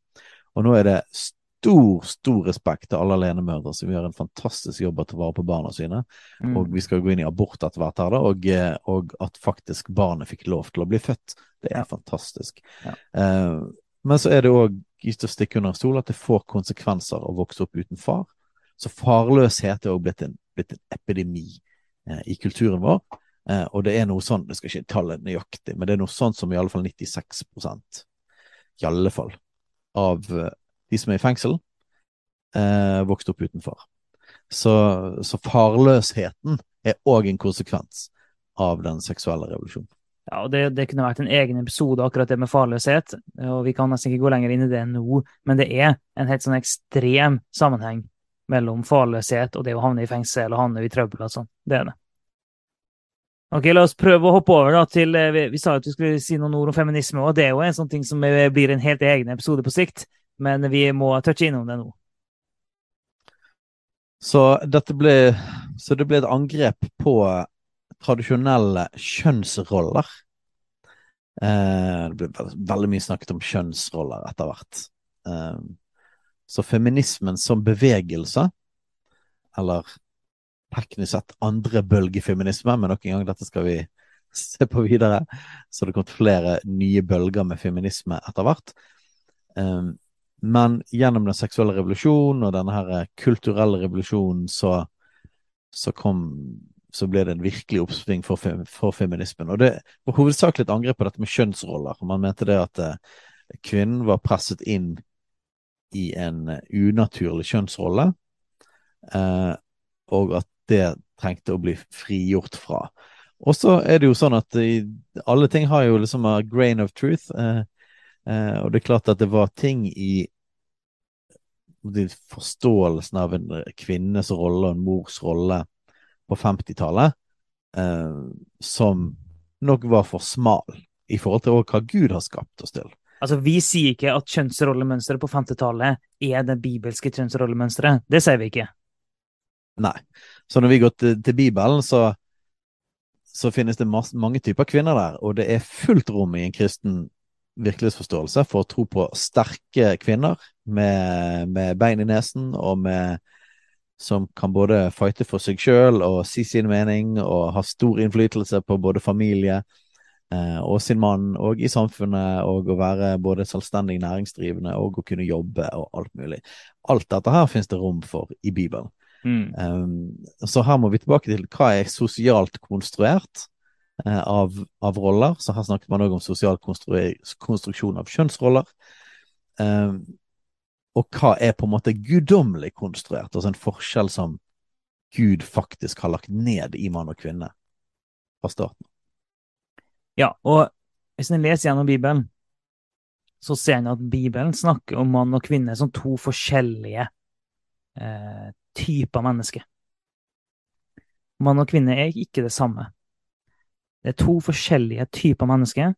Og nå er det stor, stor respekt til alle alenemødre som gjør en fantastisk jobb å ta vare på barna sine. Mm. Og vi skal gå inn i abort etter hvert her, da, og, eh, og at faktisk barnet fikk lov til å bli født. Det er fantastisk. Ja. Eh, men så er det òg ikke å stikke under en stol at det får konsekvenser å vokse opp uten far. Så farløshet er òg blitt, en- blitt en epidemi eh, i kulturen vår. Eh, og det er noe sånn, jeg skal ikke tallet nøyaktig, men det er noe sånt som i alle fall 96% i alle fall, av eh, de som er i fengsel, eh, vokste opp utenfor. Så, så farløsheten er òg en konsekvens av den seksuelle revolusjonen. Ja, og det, det kunne vært en egen episode, akkurat det med farløshet. og Vi kan nesten ikke gå lenger inn i det nå, men det er en helt sånn ekstrem sammenheng mellom farløshet og det å havne i fengsel og havne i trøbbel og sånn. Det er det. Ok, La oss prøve å hoppe over da til eh, Vi, vi sa at vi skulle si noen ord om feminisme, og det er jo en sånn ting som eh, blir en helt egen episode på sikt, men vi må touche innom det nå. Så dette ble, så det ble et angrep på tradisjonelle kjønnsroller. Eh, det ble veld, veldig mye snakket om kjønnsroller etter hvert. Eh, så feminismen som bevegelse, eller teknisk sett andre bølgefeminisme, men nok en gang dette skal vi se på videre, så det har kommet flere nye bølger med feminisme etter hvert. Eh, men gjennom den seksuelle revolusjonen og denne her kulturelle revolusjonen så, så kom så ble det en virkelig oppsving for, fem, for feminismen. Og det var hovedsakelig et angrep på dette med kjønnsroller. Man mente det at eh, kvinnen var presset inn i en eh, unaturlig kjønnsrolle, eh, og at det trengte å bli frigjort fra. Og så er det jo sånn at i, alle ting har jo liksom a grain of truth. Eh, eh, og det er klart at det var ting i forståelsen av en kvinnes rolle og en mors rolle på 50-tallet eh, som nok var for smal i forhold til hva Gud har skapt oss til. Altså, Vi sier ikke at kjønnsrollemønsteret på 50-tallet er det bibelske kjønnsrollemønsteret. Det sier vi ikke. Nei. Så når vi går til, til Bibelen, så, så finnes det masse, mange typer kvinner der, og det er fullt rom i en kristen virkelighetsforståelse for å tro på sterke kvinner med, med bein i nesen og med som kan både fighte for seg sjøl og si sin mening og ha stor innflytelse på både familie eh, og sin mann og i samfunnet, og å være både selvstendig næringsdrivende og å kunne jobbe og alt mulig. Alt dette her finnes det rom for i Bibelen. Mm. Um, så her må vi tilbake til hva er sosialt konstruert uh, av, av, roller. Så her snakket man òg om sosial konstruksjon av kjønnsroller. Um, og hva er på en måte guddommelig konstruert, altså en forskjell som Gud faktisk har lagt ned i mann og kvinne fra starten. Ja, og hvis en leser gjennom Bibelen, så ser en at Bibelen snakker om mann og kvinne som to forskjellige eh, typer mennesker. Mann og kvinne er ikke det samme. Det er to forskjellige typer mennesker.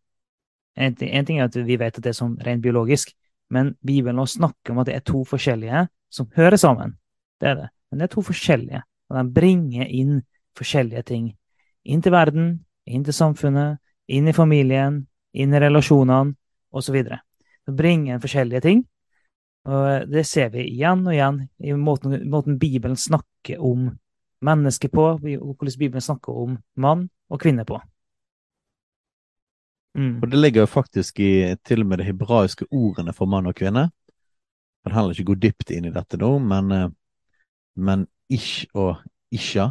En ting, er at vi vet at det er sånn rent biologisk, men Bibelen snakker om at det er to forskjellige som hører sammen. Det er det. Men det er to forskjellige, og de bringer inn forskjellige ting. Inn til verden, inn til samfunnet, inn i familien, inn i relasjonene osv. De bringer forskjellige ting. Og det ser vi igjen og igjen i måten, måten Bibelen snakker om mennesket på, og hvordan Bibelen snakker om mann og kvinne på. Mm. Og det ligger jo faktisk i til og med de hebraiske ordene for mann og kvinne. Jeg kan heller ikke gå dypt inn i dette nå, men, eh, men ish og isha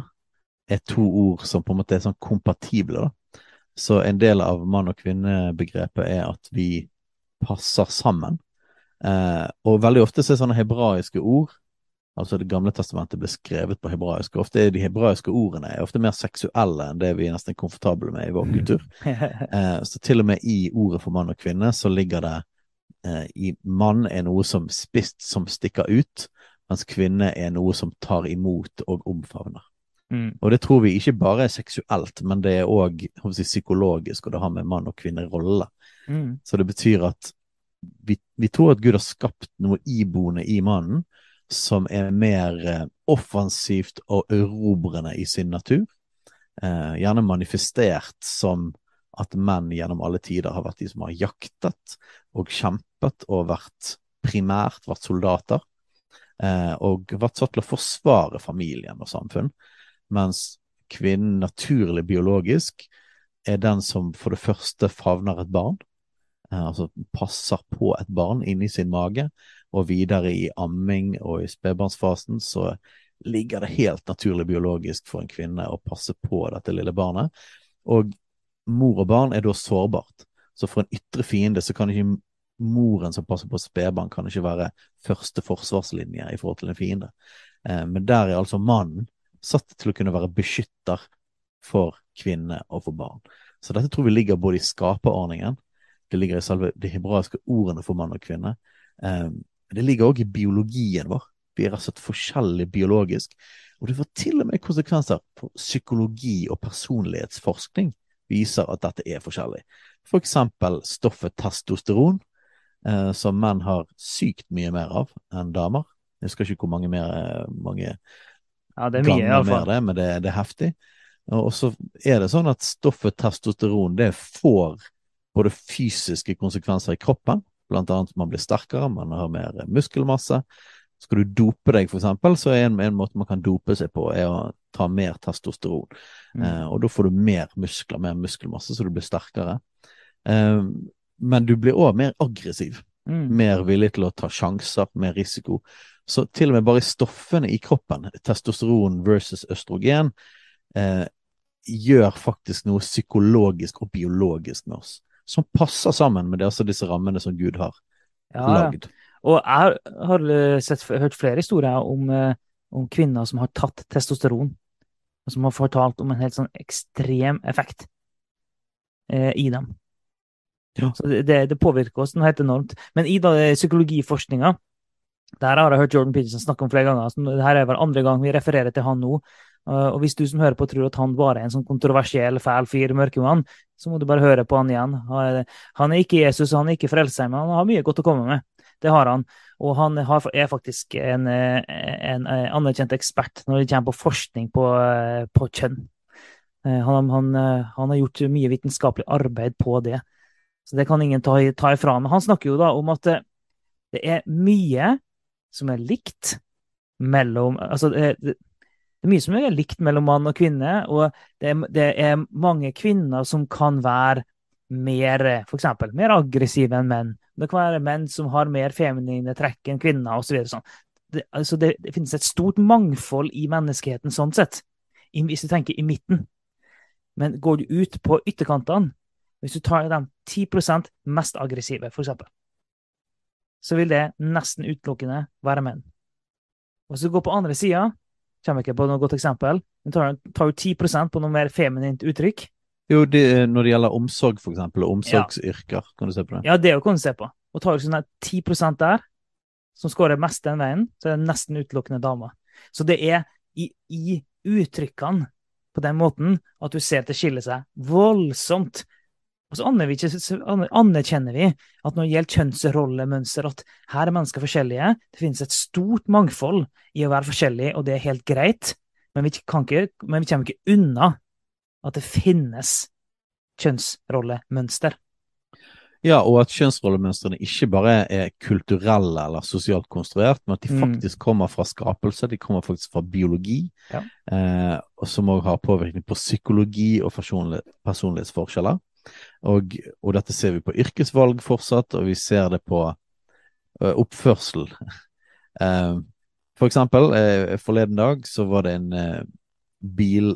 er to ord som på en måte er sånn kompatible. da. Så en del av mann- og kvinnebegrepet er at vi passer sammen. Eh, og veldig ofte så er sånne hebraiske ord Altså Det gamle testamentet ble skrevet på hebraisk. Ofte er de hebraiske ordene er ofte mer seksuelle enn det vi er nesten komfortable med i vår kultur. eh, så til og med i ordet for mann og kvinne så ligger det eh, i mann er noe som spist som stikker ut, mens kvinne er noe som tar imot og omfavner. Mm. Og det tror vi ikke bare er seksuelt, men det er òg si, psykologisk, og det har med mann og kvinne-rolle. Mm. Så det betyr at vi, vi, tror at Gud har skapt noe iboende i mannen som er mer eh, offensivt og erobrende i sin natur. Eh, gjerne manifestert som at menn gjennom alle tider har vært de som har jaktet og kjempet og vært primært vært soldater. Eh, og vært satt til å forsvare familien og samfunn. Mens kvinnen naturlig biologisk er den som for det første favner et barn. Eh, altså passer på et barn inni sin mage og videre i amming og i spedbarnsfasen, så ligger det helt naturlig biologisk for en kvinne å passe på dette lille barnet. Og mor og barn er da sårbart. Så for en ytre fiende så kan ikke moren som passer på spedbarn, kan ikke være første forsvarslinje i forhold til en fiende. Eh, men der er altså mannen satt til å kunne være beskytter for kvinne og for barn. Så dette tror vi ligger både i skaperordningen, det ligger i selve de hebraiske ordene for mann og kvinne, eh, det ligger òg i biologien vår. Vi er rett og slett forskjellig biologisk. Og det får til og med konsekvenser for psykologi og personlighetsforskning viser at dette er forskjellig. For eksempel stoffet testosteron, eh, som menn har sykt mye mer av enn damer. Jeg husker ikke hvor mange mer eh, mange ja, det er mye, ganger mer det, men det, det, er heftig. Og så er det sånn at stoffet testosteron det får både fysiske konsekvenser i kroppen, Blant annet man blir sterkere, man har mer muskelmasse. Skal du dope deg, for eksempel, så er en, en måte man kan dope seg på, er å ta mer testosteron. Mm. Eh, og da får du mer muskler, mer muskelmasse, så du blir sterkere. Eh, men du blir òg mer aggressiv. Mm. Mer villig til å ta sjanser, mer risiko. Så til og med bare stoffene i kroppen, testosteron versus østrogen, eh, gjør faktisk noe psykologisk og biologisk med oss som passer sammen med det, altså disse rammene som Gud har ja, lagd. Og jeg har eh, sett, hørt flere historier om, eh, om, kvinner som har tatt testosteron, og som har fortalt om en helt sånn ekstrem effekt eh, i dem. Ja. Så det, det, påvirker oss noe helt enormt. Men i da, psykologiforskninga der har jeg hørt Jordan Peterson snakke om flere ganger. det her er vel andre gang vi refererer til han nå. Uh, og hvis du som hører på tror at han bare er en sånn kontroversiell, fæl fyr, mørkemann, så må du bare høre på han igjen. Han er ikke Jesus, han er ikke frelser, men han har mye godt å komme med. Det har han. Og han er faktisk en, en anerkjent ekspert når det kommer på forskning på, på kjønn. Han, han, han, har gjort mye vitenskapelig arbeid på det. Så det kan ingen ta, ta ifra. Men han snakker jo da om at det er mye som er likt mellom Altså, det, det, er mye som er likt mellom mann og kvinne, og det er, det er mange kvinner som kan være mer for eksempel, mer aggressive enn menn. Det kan være menn som har mer feminine trekk enn kvinner, osv. Så sånn. det, altså det, det, finnes et stort mangfold i menneskeheten sånn sett, hvis du tenker i midten. Men går du ut på ytterkantene, hvis du tar de 10% mest aggressive, for eksempel, så vil det nesten utelukkende være menn. Og hvis du går på andre sida, kommer ikke på noe godt eksempel, Hun tar, tar jo 10% på noe mer feminint uttrykk. Jo, det, når det gjelder omsorg, for eksempel, og omsorgsyrker, ja. kan du se på det? Ja, det kan du se på. Og tar du sånn 10% der, som skårer mest den veien, så er det nesten utelukkende damer. Så det er i, i uttrykkene på den måten at du ser at det skiller seg voldsomt. Og så anerkjenner vi at når det gjelder kjønnsrollemønster, at her er mennesker forskjellige. Det finnes et stort mangfold i å være forskjellig, og det er helt greit. Men vi, ikke, men vi kommer ikke unna at det finnes kjønnsrollemønster. Ja, og at kjønnsrollemønstrene ikke bare er kulturelle eller sosialt konstruert, men at de mm. faktisk kommer fra skapelse, de kommer faktisk fra biologi, ja. eh, som òg har påvirkning på psykologi og personlighetsforskjeller. Og, og, dette ser vi på yrkesvalg fortsatt, og vi ser det på uh, oppførsel. uh, for eksempel, uh, forleden dag så var det en bil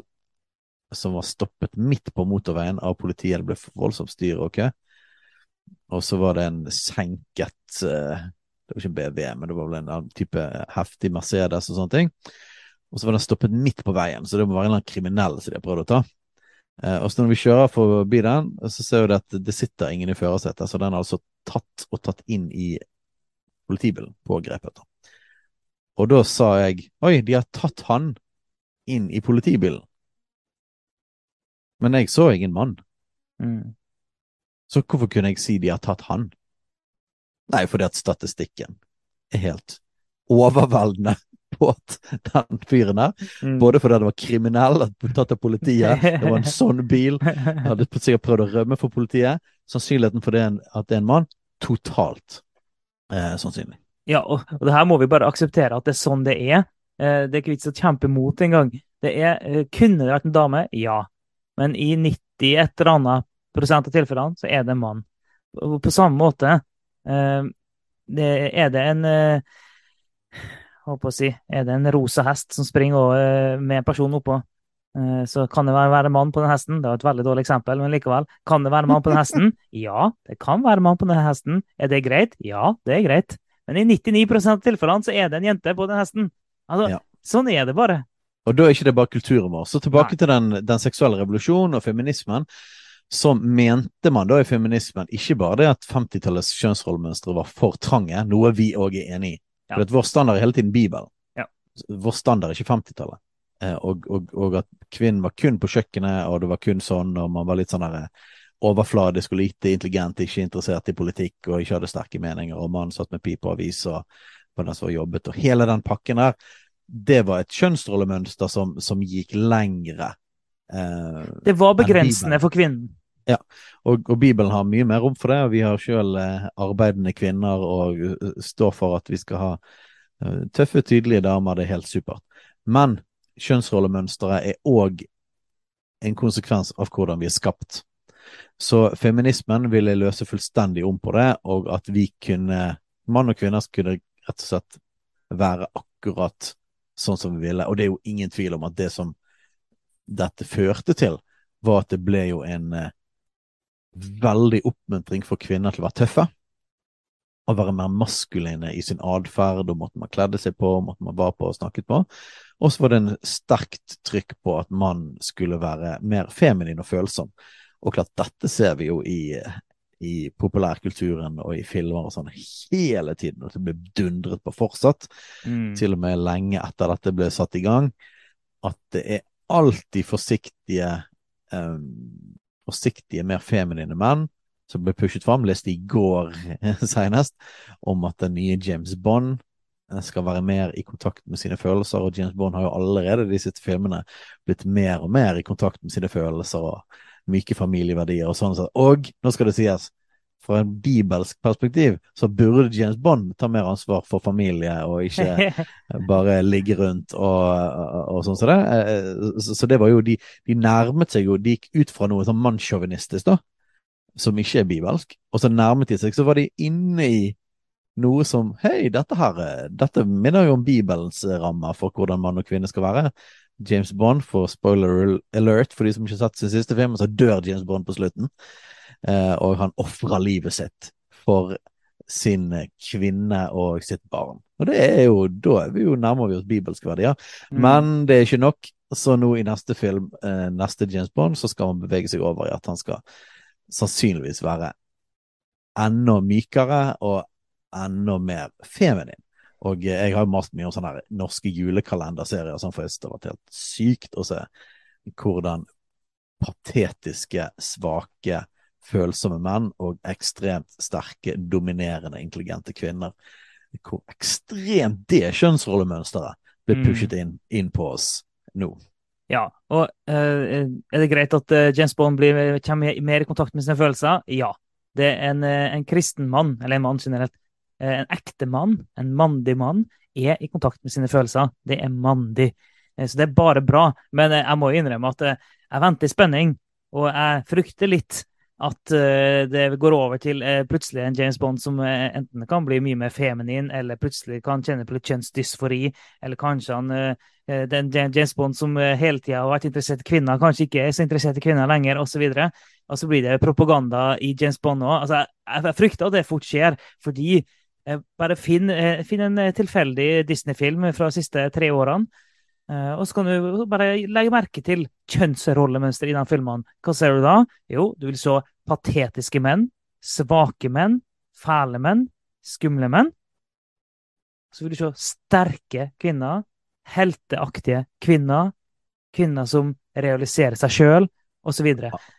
som var stoppet midt på motorveien av politiet. Det ble voldsomt styr, ok? Og så var det en senket Det var ikke en BV, men det var vel en type heftig Mercedes og sånne ting. Og så var den stoppet midt på veien, så det må være en eller annen kriminell som de har prøvd å ta. Uh, og så når vi kjører forbi den, så ser vi at det sitter ingen i førersetet. Så den er altså tatt og tatt inn i politibilen, pågrepet. Og da sa jeg oi, de har tatt han inn i politibilen. Men jeg så ingen mann. Mm. Så hvorfor kunne jeg si de har tatt han? Nei, fordi at statistikken er helt overveldende på den fyren der mm. Både fordi han var kriminell, tatt av politiet, det var en sånn bil, hadde sikkert prøvd å rømme for politiet. Sannsynligheten for det, at det er en mann, totalt eh, sannsynlig. Ja, og, og det her må vi bare akseptere at det er sånn det er. Eh, det er ikke vits å kjempe mot engang. Det er, eh, kunne det vært en dame? Ja. Men i 90 et eller annet prosent av tilfellene så er det en mann. På samme måte eh, er det en eh, håper å si, Er det en rosa hest som springer eh, med en person oppå, så kan det være mann på den hesten. Det var et veldig dårlig eksempel, men likevel. Kan det være mann på den hesten? Ja, det kan være mann på den hesten. Er det greit? Ja, det er greit. Men i 99 av tilfellene så er det en jente på den hesten. Altså, ja. Sånn er det bare. Og da er ikke det bare kulturen vår. Så tilbake Nei. til den, den seksuelle revolusjonen og feminismen så mente man da i feminismen ikke bare det at 50-tallets kjønnsrollemønstre var for trange, noe vi òg er enig i. Ja. For at vår standard er hele tiden Bibelen. Ja. Vår standard er ikke 50-tallet. Eh, og, og, og, at kvinnen var kun på kjøkkenet, og det var kun sånn, og man var litt sånn der eh, overfladisk og lite intelligent, ikke interessert i politikk og ikke hadde sterke meninger, og mannen satt med pipe og avis og var den som jobbet, og hele den pakken der, det var et kjønnsrollemønster som, som gikk lengre. Eh, det var begrensende for kvinnen. Ja, og, og, Bibelen har mye mer rom for det, og vi har sjøl eh, arbeidende kvinner og uh, står for at vi skal ha uh, tøffe, tydelige damer. Det er helt supert. Men kjønnsrollemønsteret er òg en konsekvens av hvordan vi er skapt. Så feminismen ville løse fullstendig om på det, og at vi kunne, mann og kvinner kunne rett og slett være akkurat sånn som vi ville. Og det er jo ingen tvil om at det som dette førte til, var at det ble jo en uh, veldig oppmuntring for kvinner til å være tøffe. Å være mer maskuline i sin atferd, og måten man kledde seg på, måten man var på og snakket på. Og så var det en sterkt trykk på at mannen skulle være mer feminin og følsom. Og klart, dette ser vi jo i, i populærkulturen og i filmer og sånn hele tiden, og det ble dundret på fortsatt. Mm. Til og med lenge etter dette ble satt i gang. At det er alltid forsiktige um, forsiktige, mer feminine menn som ble pushet fram. Leste i går senest om at den nye James Bond eh, skal være mer i kontakt med sine følelser, og James Bond har jo allerede i disse filmene blitt mer og mer i kontakt med sine følelser og myke familieverdier og sånn. Og nå skal det sies, fra en bibelsk perspektiv så burde James Bond ta mer ansvar for familie og ikke bare ligge rundt og, og, sånn som det. Eh, så, så, det var jo de, de nærmet seg jo De gikk ut fra noe sånn mannssjåvinistisk, da, som ikke er bibelsk, og så nærmet de seg. Så var de inne i noe som Hei, dette her Dette minner jo om Bibelens rammer for hvordan mann og kvinne skal være. James Bond, for spoiler alert for de som ikke har sett sin siste film, så dør James Bond på slutten. Eh, og han ofra livet sitt for sin kvinne og sitt barn. Og det er jo, da er vi jo nærmere vi oss bibelske verdier. Mm. Men det er ikke nok. Så nå i neste film, eh, neste James Bond, så skal man bevege seg over i at han skal sannsynligvis være enda mykere og enda mer feminin. Og jeg har jo mast mye om sånne norske julekalenderserier, sånn, for det har vært helt sykt å se hvordan patetiske, svake, følsomme menn og ekstremt sterke, dominerende, intelligente kvinner Hvor ekstremt det kjønnsrollemønsteret ble Mm. pushet inn, inn på oss nå. Ja, og eh, er det greit at eh, James Bond blir, kommer mer i kontakt med sine følelser? Ja. Det er en, eh, en kristen mann, eller en mann generelt, en ekte mann, en mandig mann, er i kontakt med sine følelser. Det er mandig. Så det er bare bra. Men jeg må innrømme at jeg venter i spenning, og jeg frykter litt at eh, det går over til eh, plutselig en James Bond som eh, enten kan bli mye mer feminin, eller plutselig kan kjenne på litt kjønnsdysfori, eller kanskje han den James Bond som hele tida har vært interessert i kvinner, kanskje ikke er så interessert i kvinner lenger, osv. Og så blir det propaganda i James Bond òg. Altså, jeg, jeg frykter at det fort skjer, fordi bare finn, finn en tilfeldig Disney-film fra de siste tre årene. og så kan du bare legge merke til kjønnsrollemønster i de filmene. Hva ser du da? Jo, du vil se patetiske menn, svake menn, fæle menn, skumle menn. Så vil du se sterke kvinner, helteaktige kvinner, kvinner som realiserer seg sjøl, osv.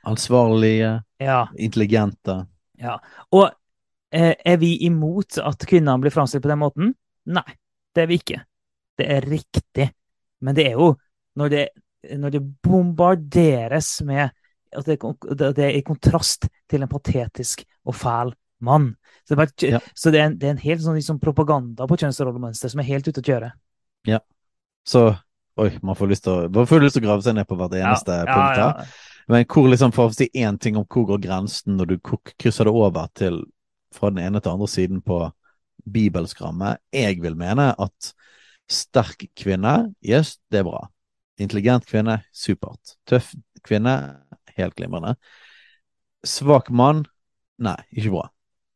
Ansvarlige, Ja, intelligente. ja. Og eh, er vi imot at kvinnene blir framstilt på den måten? Nei, det er vi ikke. Det er riktig. Men det er jo når det, når det bombarderes med at det, det er i kontrast til en patetisk og fæl mann. Så det, er Ja. så det, er en, det er en helt sånn liksom propaganda på kjønnsrollemønster som er helt ute å kjøre. Så Oi, man får lyst til å, lyst til å grave seg ned på hvert eneste ja, punkt her. ja. Men hvor liksom, for å si én ting om hvor går grensen når du krysser det over til fra den ene til andre siden på bibelsk ramme. Jeg vil mene at sterk kvinne, yes, det er bra. Intelligent kvinne, supert. Tøff kvinne, helt glimrende. Svak mann, nei, ikke bra.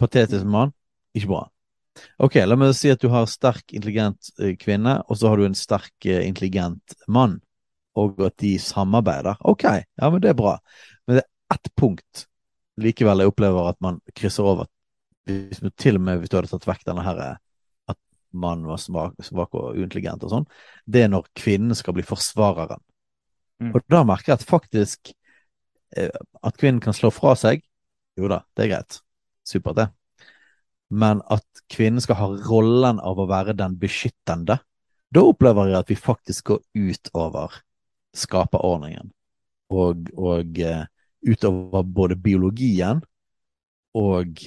Patetisk mann, ikke bra. Ok, la meg si at du har sterk, intelligent eh, kvinne, og så har du en sterk, eh, intelligent mann og at de samarbeider. Ok, ja, men det er bra. Men det er ett punkt likevel jeg opplever at man krysser over. Hvis, til og med hvis du hadde tatt vekk denne her at mannen var svak, svak og uintelligent og sånn, det er når kvinnen skal bli forsvareren. Mm. Og da merker jeg at faktisk eh, at kvinnen kan slå fra seg, jo da, det er greit. Supert, det. Men at kvinnen skal ha rollen av å være den beskyttende, da opplever jeg at vi faktisk går utover skaperordningen. Og, og eh, utover både biologien og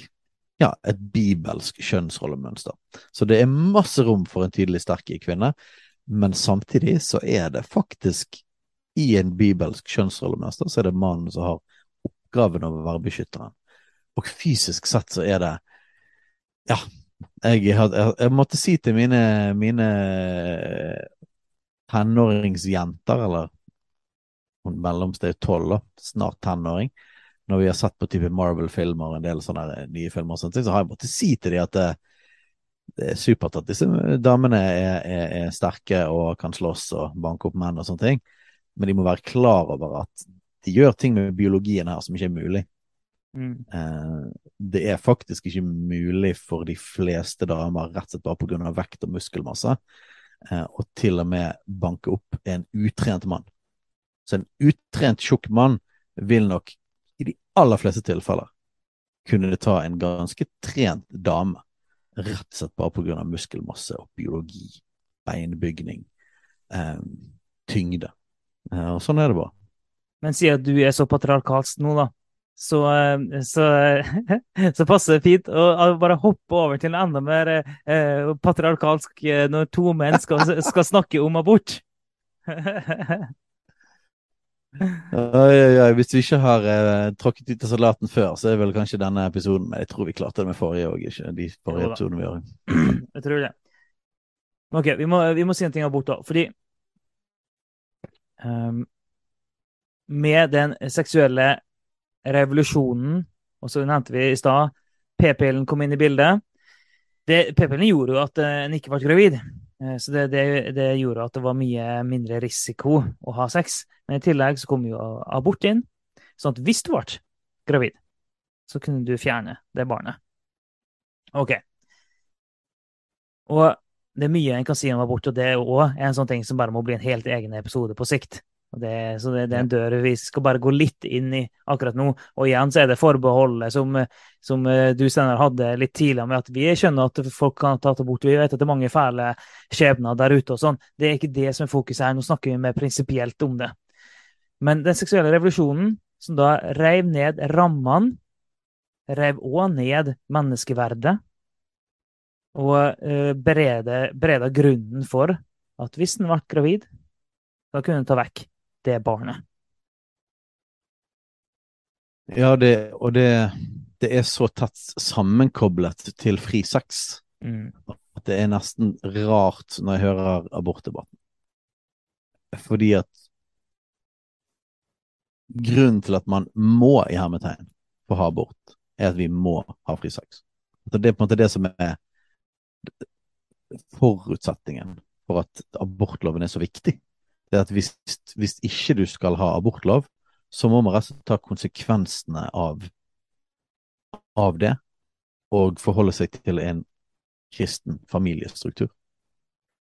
ja, et bibelsk kjønnsrollemønster. Så det er masse rom for en tydelig sterk kvinne, men samtidig så er det faktisk i en bibelsk kjønnsrollemønster så er det mannen som har oppgaven over å være beskytteren. Og fysisk sett så er det Ja, jeg, jeg, jeg måtte si til mine, mine tenåringsjenter, eller hun mellomste er tolv, snart tenåring, når vi har sett på type Marvel-filmer og en del sånne nye filmer, og sånne så har jeg måttet si til dem at det, det er supert at disse damene er, er, er sterke og kan slåss og banke opp menn og sånne ting, men de må være klar over at de gjør ting med biologien her som ikke er mulig. Mm. Eh, det er faktisk ikke mulig for de fleste damer, rett og slett bare pga. vekt og muskelmasse, eh, å til og med banke opp en utrent mann. Så en utrent tjukk mann vil nok i de aller fleste tilfeller kunne ta en ganske trent dame, rett og slett bare pga. muskelmasse og biologi, beinbygning, eh, tyngde. Eh, og sånn er det bare. Men siden du er så patriarkalsk nå, da, så, eh, så, så passer det fint å bare hoppe over til en enda mer eh, patriarkalsk eh, når to menn skal, skal snakke om abort. Oi, oi, oi. Hvis vi ikke har eh, tråkket ut av salaten før, så er vel kanskje denne episoden Men jeg tror vi klarte det med forrige òg, ikke de forrige episodene vi gjør. Jeg tror det. Ok, vi må, vi må si en ting om abort, da. Fordi med den seksuelle revolusjonen, og så nevnte vi i stad, p-pillen kom inn i bildet. P-pillen gjorde jo at eh, en ikke ble gravid. Eh, Så det, det, det gjorde at det var mye mindre risiko å ha sex. Men i tillegg så kom jo abort inn. Sånn at hvis du ble gravid, så kunne du fjerne det barnet. Ok. Og det er mye en kan si om abort, og det er òg en sånn ting som bare må bli en helt egen episode på sikt. Det, så det, det, er en dør vi skal bare gå litt inn i akkurat nå. Og igjen så er det forbeholdet som, som eh, du Steinar hadde litt tidligere, med at vi skjønner at folk kan ta det bort. Vi vet at det er mange fæle skjebner der ute og sånn. Det er ikke det som er fokuset her. Nå snakker vi mer prinsipielt om det. Men den seksuelle revolusjonen, som da reiv ned rammene, reiv òg ned menneskeverdet. Og berede, berede grunnen for at hvis den ble gravid, da kunne den ta vekk det barnet. Ja, det, og det, det, er så tett sammenkoblet til fri sex mm. at det er nesten rart når jeg hører abortdebatten. Fordi at grunnen til at man må i hermetegn få ha abort, er at vi må ha fri sex. det er på en måte det som er forutsetningen for at abortloven er så viktig det er at hvis, hvis, ikke du skal ha abortlov, så må man rett ta konsekvensene av, av det, og forholde seg til en kristen familiestruktur.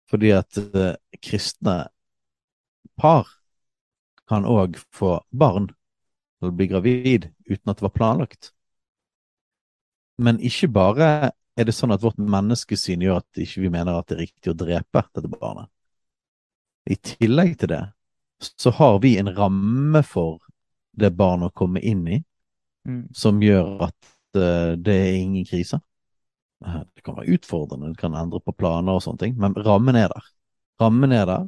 Fordi at eh, kristne par kan òg få barn eller bli gravid uten at det var planlagt. Men ikke bare er det sånn at vårt menneskesyn gjør at ikke vi mener at det er riktig å drepe dette barnet. I tillegg til det så har vi en ramme for det barnet å komme inn i, mm. som gjør at uh, det er ingen krise. Det kan være utfordrende, det kan endre på planer og sånne ting, men rammen er der. Rammen er der,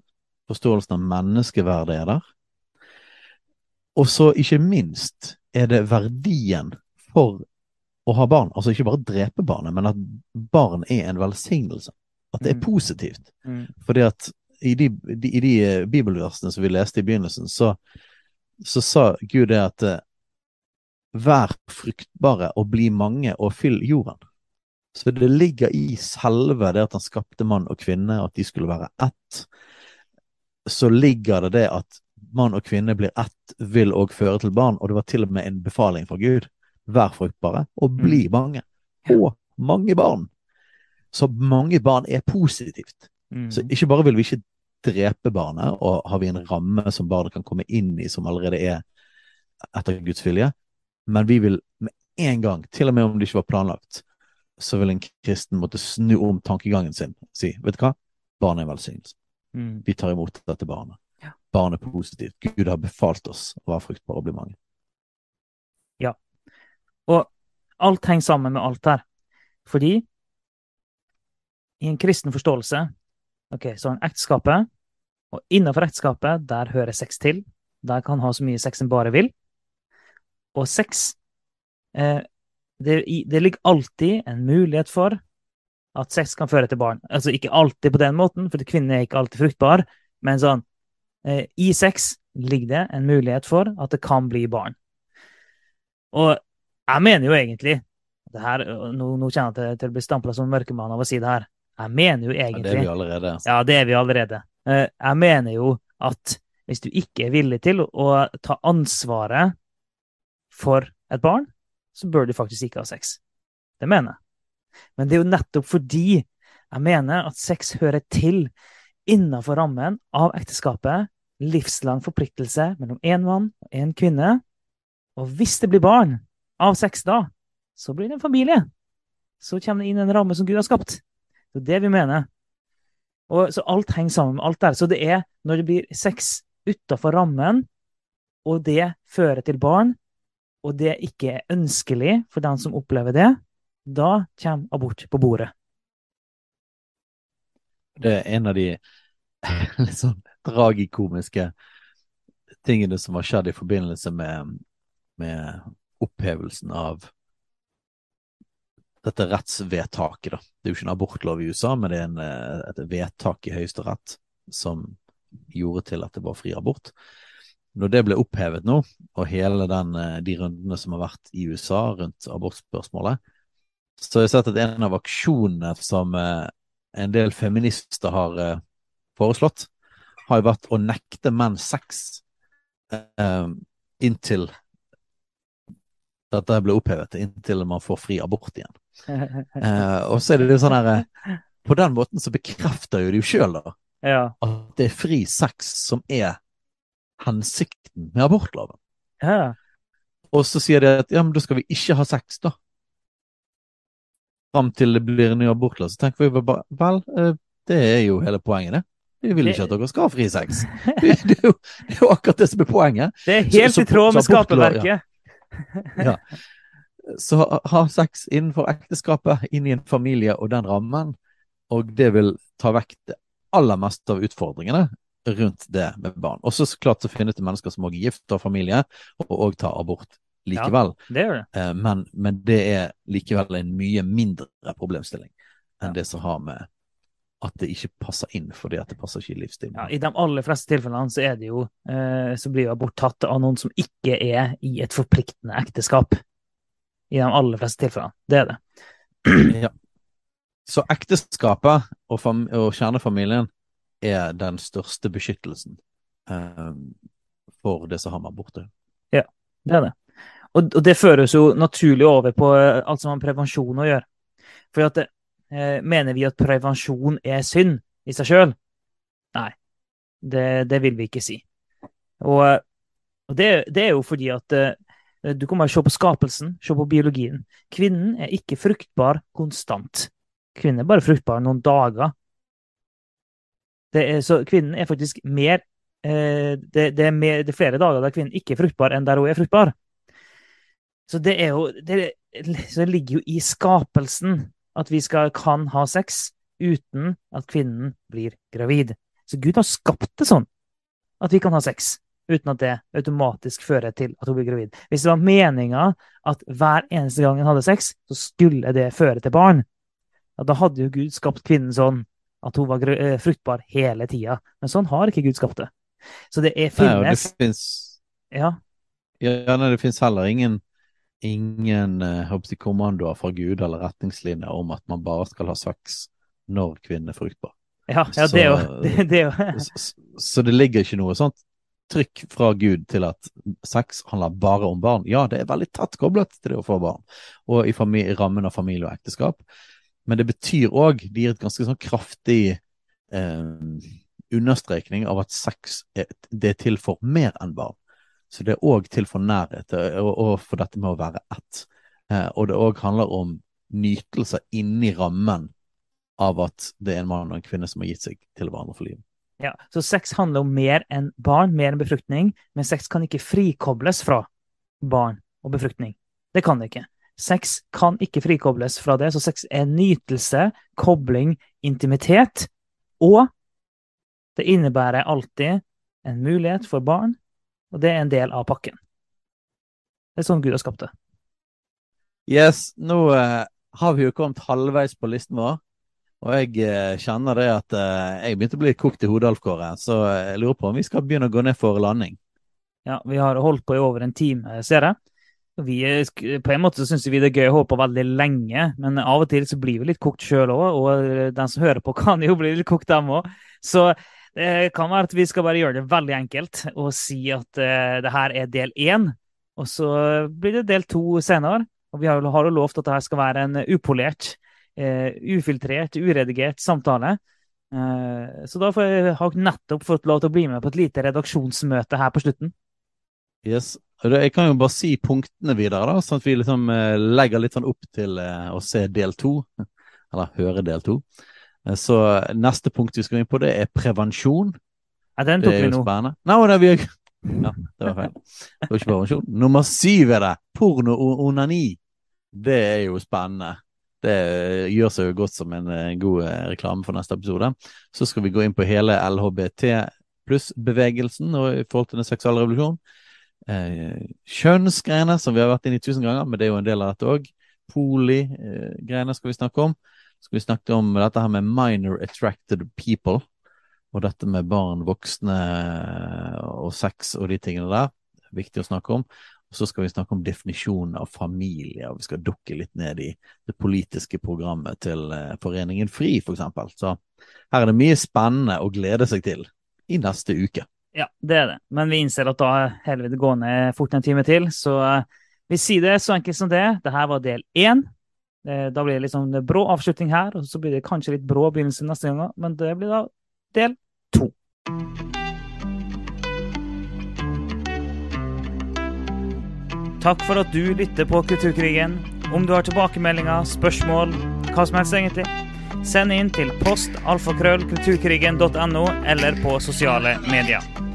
forståelsen av menneskeverdet er der. Og så ikke minst er det verdien for å ha barn. Altså ikke bare drepe barnet, men at barn er en velsignelse. At det er mm. positivt. Mm. Fordi at i de, de, i de eh, bibelversene som vi leste i begynnelsen, så, så sa Gud det at uh, Vær fruktbare og bli mange og fyll jorden. Så det ligger i selve det at han skapte mann og kvinne, at de skulle være ett. Så ligger det det at mann og kvinne blir ett, vil òg føre til barn. Og det var til og med en befaling fra Gud. Vær fruktbare og bli mm. mange. Og mange barn. Så mange barn er positivt. Mm. Så ikke bare vil vi ikke drepe barnet, og har vi en ramme som barnet kan komme inn i, som allerede er etter Guds vilje, men vi vil med en gang, til og med om det ikke var planlagt, så vil en kristen måtte snu om tankegangen sin og si vet du hva, barnet er en velsignelse. Mm. Vi tar imot dette barnet. Ja. Barnet er positivt. Gud har befalt oss å være fruktbare og bli mange. Ja. Og alt henger sammen med alt her. Fordi i en kristen forståelse Ok, så ekteskapet. Og innenfor ekteskapet, der hører sex til. Der kan ha så mye sex en bare vil. Og sex eh, det, det, ligger alltid en mulighet for at sex kan føre til barn. Altså ikke alltid på den måten, for kvinner er ikke alltid fruktbar, men sånn eh, I sex ligger det en mulighet for at det kan bli barn. Og jeg mener jo egentlig det her, Nå, nå kjenner jeg til, til å bli stampla som mørkemann av å si det her. Jeg mener jo egentlig Ja, det er vi allerede. Ja, det er vi allerede. Eh, jeg mener jo at hvis du ikke er villig til å ta ansvaret for et barn, så bør du faktisk ikke ha sex. Det mener jeg. Men det er jo nettopp fordi jeg mener at sex hører til innenfor rammen av ekteskapet, livslang forpliktelse mellom én mann og én kvinne. Og hvis det blir barn av sex da, så blir det en familie. Så kommer det inn en ramme som Gud har skapt. Det er det vi mener. Og, så alt henger sammen med alt der. Så det er når det blir sex utafor rammen, og det fører til barn, og det ikke er ønskelig for den som opplever det, da kommer abort på bordet. Det er en av de litt sånn tragikomiske tingene som har skjedd i forbindelse med, med opphevelsen av dette rettsvedtaket, da. Det er jo ikke en abortlov i USA, men det er en, eh, et vedtak i Høyesterett som gjorde til at det var fri abort. Når det ble opphevet nå, og hele den, eh, de rundene som har vært i USA rundt abortspørsmålet, så har jeg sett at en av aksjonene som eh, en del feminister har foreslått, har jo vært å nekte menn sex inntil dette ble opphevet, inntil man får fri abort igjen Eh, og så er det jo sånn her eh, På den måten så bekrefter jo de sjøl, ja. at det er fri sex som er hensikten med abortloven. Ja. Og så sier de at ja, men da skal vi ikke ha sex, da. Fram til det blir en ny abortlov. Så tenker vi bare vel, eh, det er jo hele poenget, det. Vi vil ikke at dere skal ha fri sex. Det er jo, det er jo akkurat det som er poenget. Det er helt Så- så- i tråd med skaperverket. Ja. Så ha, sex innenfor ekteskapet, inn i en familie og den rammen, og det vil ta vekk det aller meste av utfordringene rundt det med barn. Og så klart så finnes det mennesker som også er gift og familie, og òg tar abort likevel. Det gjør det. Eh, Men, men det er likevel en mye mindre problemstilling enn Ja. det som har med at det ikke passer inn fordi at det passer ikke i livsstilen. Ja, I de aller fleste tilfellene så, er det jo, eh, så blir jo abort tatt av noen som ikke er i et forpliktende ekteskap. I de aller fleste tilfellene. Det er det. Ja. Så ekteskapet og, og kjernefamilien er den største beskyttelsen eh, for det som har med abort gjøre. Det er det. Og, og det føres jo naturlig over på eh, alt som har med prevensjon å gjøre. For at, eh, mener vi at prevensjon er synd i seg sjøl? Nei, det, det vil vi ikke si. Og, eh, og det, det er jo fordi at du du kan bare se på skapelsen, se på biologien. Kvinnen er ikke fruktbar konstant. Kvinnen er bare fruktbar noen dager. Er, så kvinnen er faktisk mer eh, det, det, er mer, det er flere dager der kvinnen ikke er fruktbar, enn der hun er fruktbar. Så det er jo det, det ligger jo i skapelsen at vi skal, kan ha sex uten at kvinnen blir gravid. Så Gud har skapt det sånn at vi kan ha sex uten at det automatisk fører til at hun blir gravid. Hvis det var meninga at hver eneste gang en hadde sex, så skulle det føre til barn, ja, da hadde jo Gud skapt kvinnen sånn at hun var eh, fruktbar hele tida. Men sånn har ikke Gud skapt det. Så det er, Nei, og det finnes finnes ja, ja, nei, det finnes heller ingen, ingen eh, håper kommandoer fra Gud eller retningslinjer om at man bare skal ha sex når kvinnen er fruktbar. ja, ja, det jo, det, det jo Så, så- det ligger ikke noe sånt trykk fra Gud til at sex handler bare om barn. Ja, det er veldig tett koblet til det å få barn, og i, i rammen av familie og ekteskap. Men det betyr òg, det gir et ganske sånn kraftig eh, understrekning av at sex er, det er til for mer enn barn. Så det er òg til for nærhet, og, og for dette med å være ett. Eh, og det òg handler om nytelser inni rammen av at det er en mann og en kvinne som har gitt seg til hverandre for livet. Ja, så sex handler om mer enn barn, mer enn befruktning, men sex kan ikke frikobles fra barn og befruktning. Det kan det ikke. Sex kan ikke frikobles fra det, så sex er nytelse, kobling, intimitet, og det innebærer alltid en mulighet for barn, og det er en del av pakken. Det er sånn Gud har skapt det. Yes, nå eh, har vi jo kommet halvveis på listen vår. Og jeg eh, kjenner det at eh, jeg begynte å bli kokt i hodet, Alf. Så jeg lurer på om vi skal begynne å gå ned for landing. Ja, vi har holdt på i over en time, ser jeg. Vi, er på en måte syns vi det er gøy å holde på veldig lenge, men av og til så blir vi litt kokt sjøl òg, og den som hører på, kan jo bli litt kokt, dem òg. Så det kan være at vi skal bare gjøre det veldig enkelt og si at uh, det her er del én, og så blir det del to senere. Og vi har jo lovt at det her skal være en upolert, uh, ufiltrert, uredigert samtale. Uh, så da jeg, har jeg nettopp fått lov til å bli med på et lite redaksjonsmøte her på slutten. Yes. Jeg kan jo bare si punktene videre, da, sånn at vi liksom legger litt sånn opp til å se del to. Eller høre del to. Eh, Så neste punkt vi skal inn på, det er prevensjon. Ja, den tok vi nå. Nei, det vi Ja, det var feil. Det var ikke prevensjon. Nummer syv er det. Porno og onani. Det er jo spennende. Det gjør seg jo godt som en eh, god eh, reklame for neste episode. Så skal vi gå inn på hele LHBT pluss-bevegelsen i forhold til den seksuelle revolusjonen. Eh, kjønnsgreiene, som vi har vært inne i tusen ganger, men det er jo en del av dette òg. Poli-greiene skal vi snakke om. Skal vi snakke om dette her med minor attracted people. Og dette med barn, voksne og sex og de tingene der. Viktig å snakke om. Og så skal vi snakke om definisjonen av familie, og vi skal dukke litt ned i det politiske programmet til eh, Foreningen FRI, for eksempel. Så her er det mye spennende å glede seg til i neste uke. Ja, det er det. Men vi innser at da heller vi det gå ned fort en time til. Så eh, vi sier det så enkelt som det. Dette var del én. Eh, da blir det liksom en brå avslutning her, og så blir det kanskje litt brå begynnelse neste gang, men det blir da del to. Takk for at du lytter på Kulturkrigen. Om du har tilbakemeldinger, spørsmål, hva som helst egentlig, send inn til postalfakrøllkulturkrigen.no eller på sosiale medier.